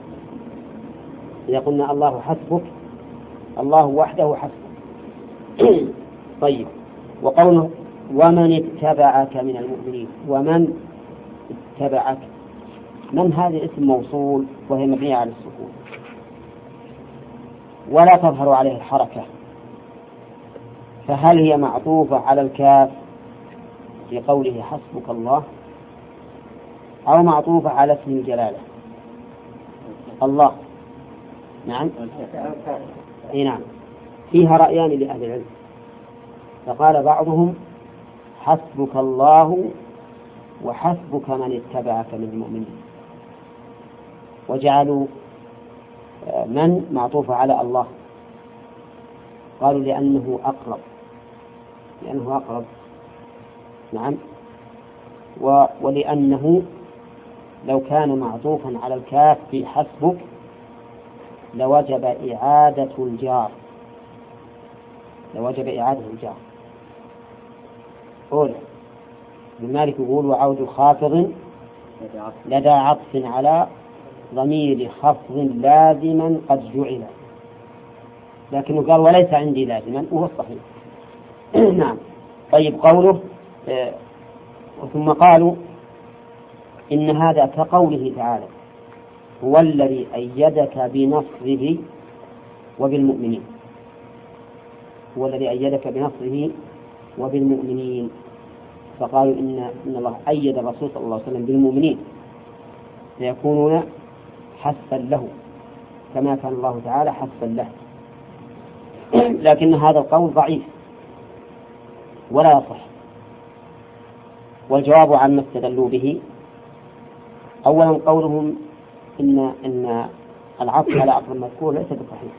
Speaker 1: إذا قلنا الله حسبك الله وحده حسبك. طيب. وقوله ومن اتبعك من المؤمنين ومن اتبعك؟ من هذا اسم موصول وهي مبنية على السكون. ولا تظهر عليه الحركة. فهل هي معطوفة على الكاف في قوله حسبك الله أو معطوفة على اسم الجلالة؟ الله. نعم؟ إي نعم. فيها رأيان لأهل العلم. فقال بعضهم حسبك الله وحسبك من اتبعك من المؤمنين. وجعلوا آه، من معطوفة على الله. قالوا لأنه أقرب. لأنه أقرب. نعم. ولأنه لو كان معطوفا على الكاف في حسبك لوجب إعادة الجار. لوجب إعادة الجار. قول ابن مالك يقول وعود خافض لدى عطف على ضمير خفض لازما قد جعل. لكنه قال وليس عندي لازما وهو الصحيح. نعم. طيب قوله آه ثم قالوا إن هذا كقوله تعالى. هو الذي أيدك بنصره وبالمؤمنين. هو الذي أيدك بنصره وبالمؤمنين. فقالوا إن إن الله أيد الرسول صلى الله عليه وسلم بالمؤمنين. فيكونون حثا له كما كان الله تعالى حثا له. لكن هذا القول ضعيف ولا يصح. والجواب عما استدلوا به. أولا قولهم إن إن العطف على عطف المذكور ليس بصحيح.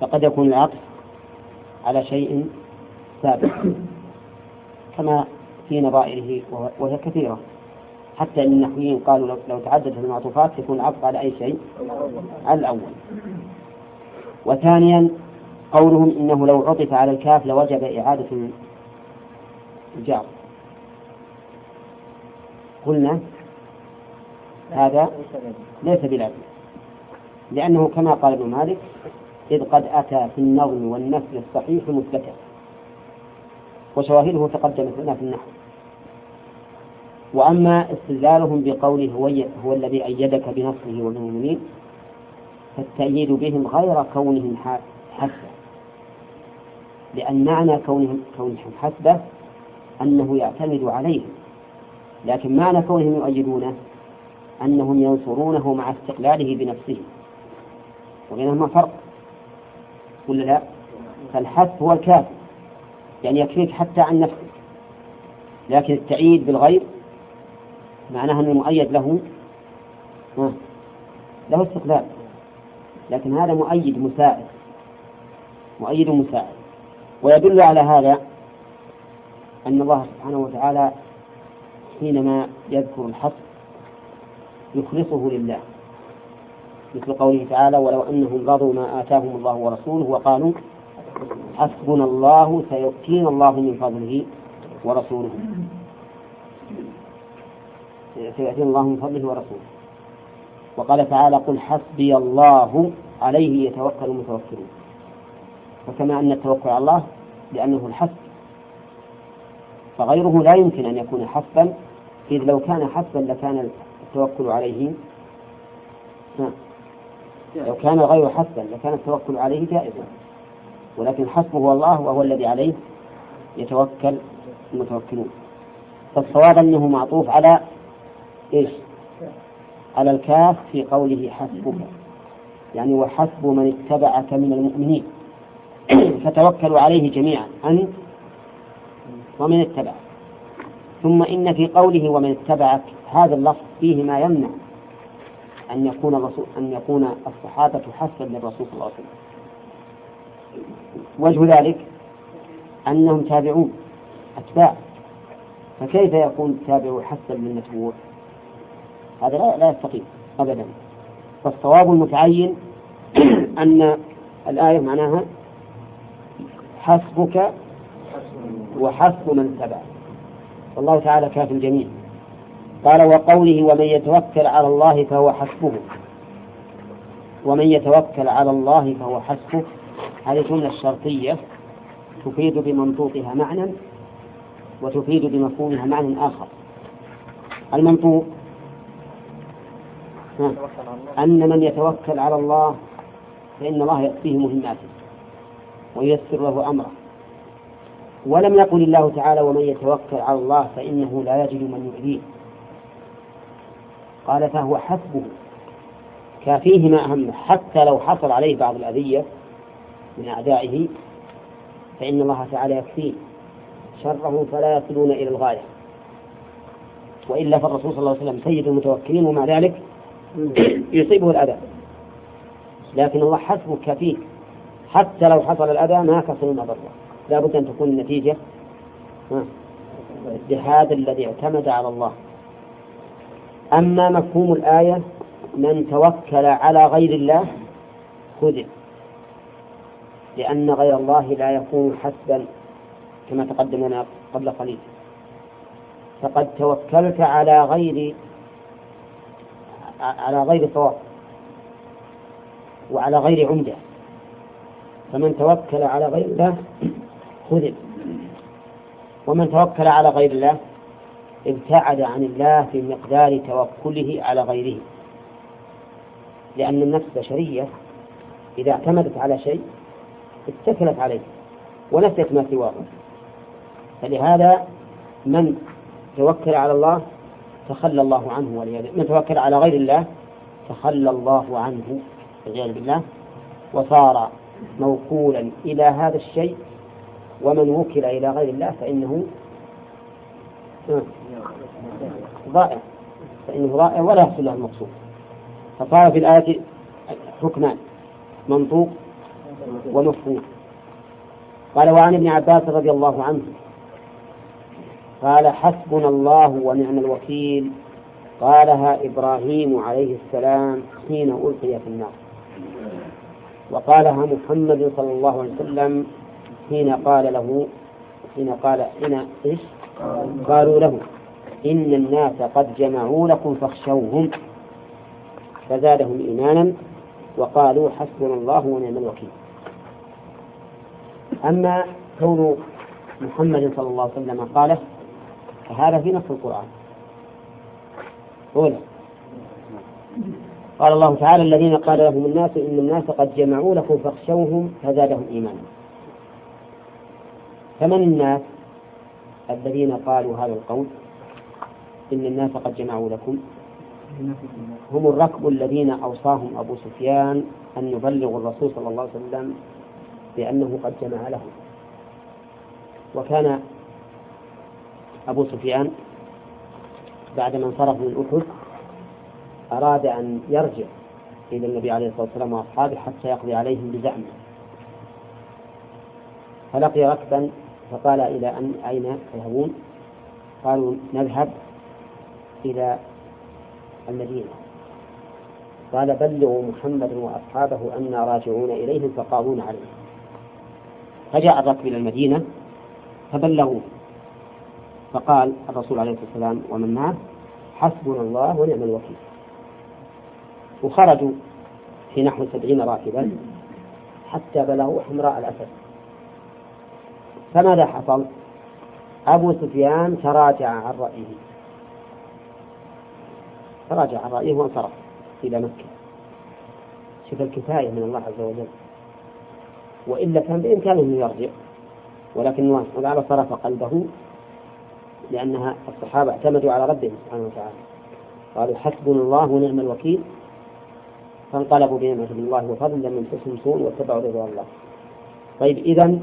Speaker 1: فقد يكون العطف على شيء سابق كما في نظائره وهي كثيرة. حتى إن النحويين قالوا لو تعددت المعطوفات يكون العطف على أي شيء؟ على الأول. وثانيا قولهم إنه لو عطف على الكاف لوجب إعادة الجار. قلنا هذا ليس بلازم لأنه كما قال ابن مالك إذ قد أتى في النظم والنسل الصحيح مثبتا. وشواهده تقدمت لنا في النحو وأما استدلالهم بقوله هو, هو الذي أيدك بنصره والمؤمنين فالتأييد بهم غير كونهم حسبة. لأن معنى كونهم كونهم حسبة أنه يعتمد عليهم. لكن معنى كونهم يؤيدونه أنهم ينصرونه مع استقلاله بنفسه وبينهما فرق. ولا لا؟ فالحث هو الكافي يعني يكفيك حتى عن نفسك. لكن التأييد بالغير معناها أنه مؤيد له. له استقلال. لكن هذا مؤيد مساعد. مؤيد مساعد. ويدل على هذا أن الله سبحانه وتعالى حينما يذكر الحق يخلصه لله. مثل قوله تعالى ولو أنهم رضوا ما آتاهم الله ورسوله وقالوا حسبنا الله سيؤتينا الله من فضله ورسوله. سيأتينا الله من فضله ورسوله. وقال تعالى قل حسبي الله عليه يتوكل المتوكلون. وكما أن التوكل على الله لأنه الحسب. فغيره لا يمكن أن يكون حسبا إذ لو كان حسبا لكان التوكل عليه. لو كان غير حسبا لكان التوكل عليه جائزا ولكن حسبه الله وهو الذي عليه يتوكل المتوكلون. فالصواب أنه معطوف على إيش؟ على الكاف في قوله حسبك. يعني وحسب من اتبعك من المؤمنين. فتوكلوا عليه جميعا. أنت ومن اتبعك. ثم إن في قوله ومن اتبعك. هذا اللفظ فيه ما يمنع أن يكون الرسول أن يكون الصحابة حسبا للرسول صلى الله عليه وسلم. وجه ذلك أنهم تابعون أتباع. فكيف يكون التابع حسا للمتبوع؟ هذا لا, لا يستقيم أبدا. فالصواب المتعين أن الآية معناها حسبك وحسب من اتبعك والله تعالى كاف الجميع قال وقوله ومن يتوكل على الله فهو حسبه. ومن يتوكل على الله فهو حسبه. هذه جملة شرطية تفيد بمنطوقها معنى وتفيد بمفهومها معنى آخر. المنطوق أن من يتوكل على الله فإن الله يأتيه مهماته وييسر له أمره. ولم يقل الله تعالى ومن يتوكل على الله فإنه لا يجد من يؤذيه قال فهو حسبه. كافيه ما أهمه حتى لو حصل عليه بعض الأذية من أعدائه فإن الله تعالى يكفيه. شرهم فلا يصلون إلى الغاية. وإلا فالرسول صلى الله عليه وسلم سيد المتوكلين ومع ذلك يصيبه الأذى. لكن الله حسبه كفيه. حتى لو حصل الأذى ما كسر ضره لا بد أن تكون النتيجة بهذا الذي اعتمد على الله. أما مفهوم الآية من توكل على غير الله خذل لأن غير الله لا يكون حسبا كما تقدم لنا قبل قليل. فقد توكلت على غير على غير صواب وعلى غير عمدة. فمن توكل على غير الله خذل ومن توكل على غير الله ابتعد عن الله في مقدار توكله على غيره. لأن النفس بشرية إذا اعتمدت على شيء اتكلت عليه ونسيت ما سواه. فلهذا من توكل على الله تخلى الله عنه والعياذ من توكل على غير الله تخلى الله عنه والعياذ بالله. وصار موكولا إلى هذا الشيء ومن وكل إلى غير الله فإنه ضائع. فإنه ضائع ولا يحصل له المقصود. فصار في الآية حكمان. منطوق ومفهوم. قال وعن ابن عباس رضي الله عنه قال حسبنا الله ونعم الوكيل. قالها إبراهيم عليه السلام حين ألقي في النار. وقالها محمد صلى الله عليه وسلم حين قال له حين قال حين إيش؟ قالوا له إن الناس قد جمعوا لكم فاخشوهم. فزادهم إيمانا وقالوا حسبنا الله ونعم الوكيل. أما كون محمد صلى الله عليه وسلم قاله فهذا في نص القرآن. أولى قال الله تعالى الذين قال لهم الناس إن الناس قد جمعوا لكم فاخشوهم فزادهم إيمانا. فمن الناس الذين قالوا هذا القول إن الناس قد جمعوا لكم؟ هم الركب الذين أوصاهم أبو سفيان أن يبلغوا الرسول صلى الله عليه وسلم بأنه قد جمع لهم. وكان أبو سفيان بعدما انصرف من أحد أراد أن يرجع إلى النبي عليه الصلاة والسلام وأصحابه حتى يقضي عليهم بزعمه. فلقي ركبا فقال إلى أن أين تذهبون؟ قالوا نذهب إلى المدينة. قال بلغوا محمد وأصحابه أنا راجعون إليهم فقاضون عليه فجاء الركب إلى المدينة فبلغوه. فقال الرسول عليه الصلاة والسلام ومن معه؟ حسبنا الله ونعم الوكيل. وخرجوا في نحو سبعين راكبا حتى بلغوا حمراء الأسد. فماذا حصل؟ أبو سفيان تراجع عن رأيه. تراجع عن رأيه وانصرف إلى مكة. شوف الكفاية من الله عز وجل. وإلا كان بإمكانه أن يرجع. ولكن الله تعالى صرف قلبه لأنها الصحابة اعتمدوا على ربهم سبحانه وتعالى. قالوا حسبنا الله ونعم الوكيل. فانقلبوا بنعمة الله وفضل لم يمسسهم سوء واتبعوا رضوان الله. طيب إذا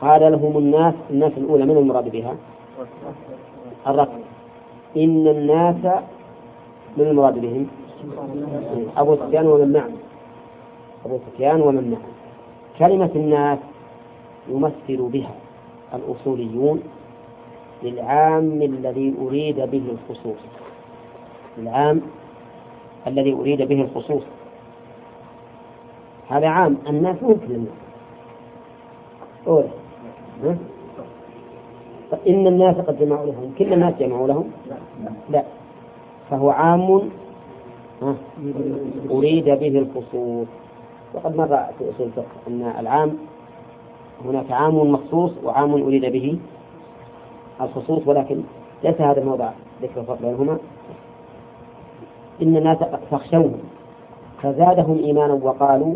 Speaker 1: قال لهم الناس الناس الأولى من المراد بها؟ الركب إن الناس من المراد بهم؟ أبو سفيان ومن معه. أبو سفيان ومن معه. كلمة الناس يمثل بها الأصوليون للعام الذي أريد به الخصوص. العام الذي أريد به الخصوص. هذا عام. الناس ممكن الناس أولى إن الناس قد جمعوا لهم. كل الناس جمعوا لهم؟ لا. فهو عام أريد به الخصوص وقد مر في أصول الفقه أن العام هناك عام مخصوص وعام أريد به الخصوص ولكن ليس هذا موضع ذكر الفرق بينهما. إن الناس فاخشوهم فزادهم إيمانا وقالوا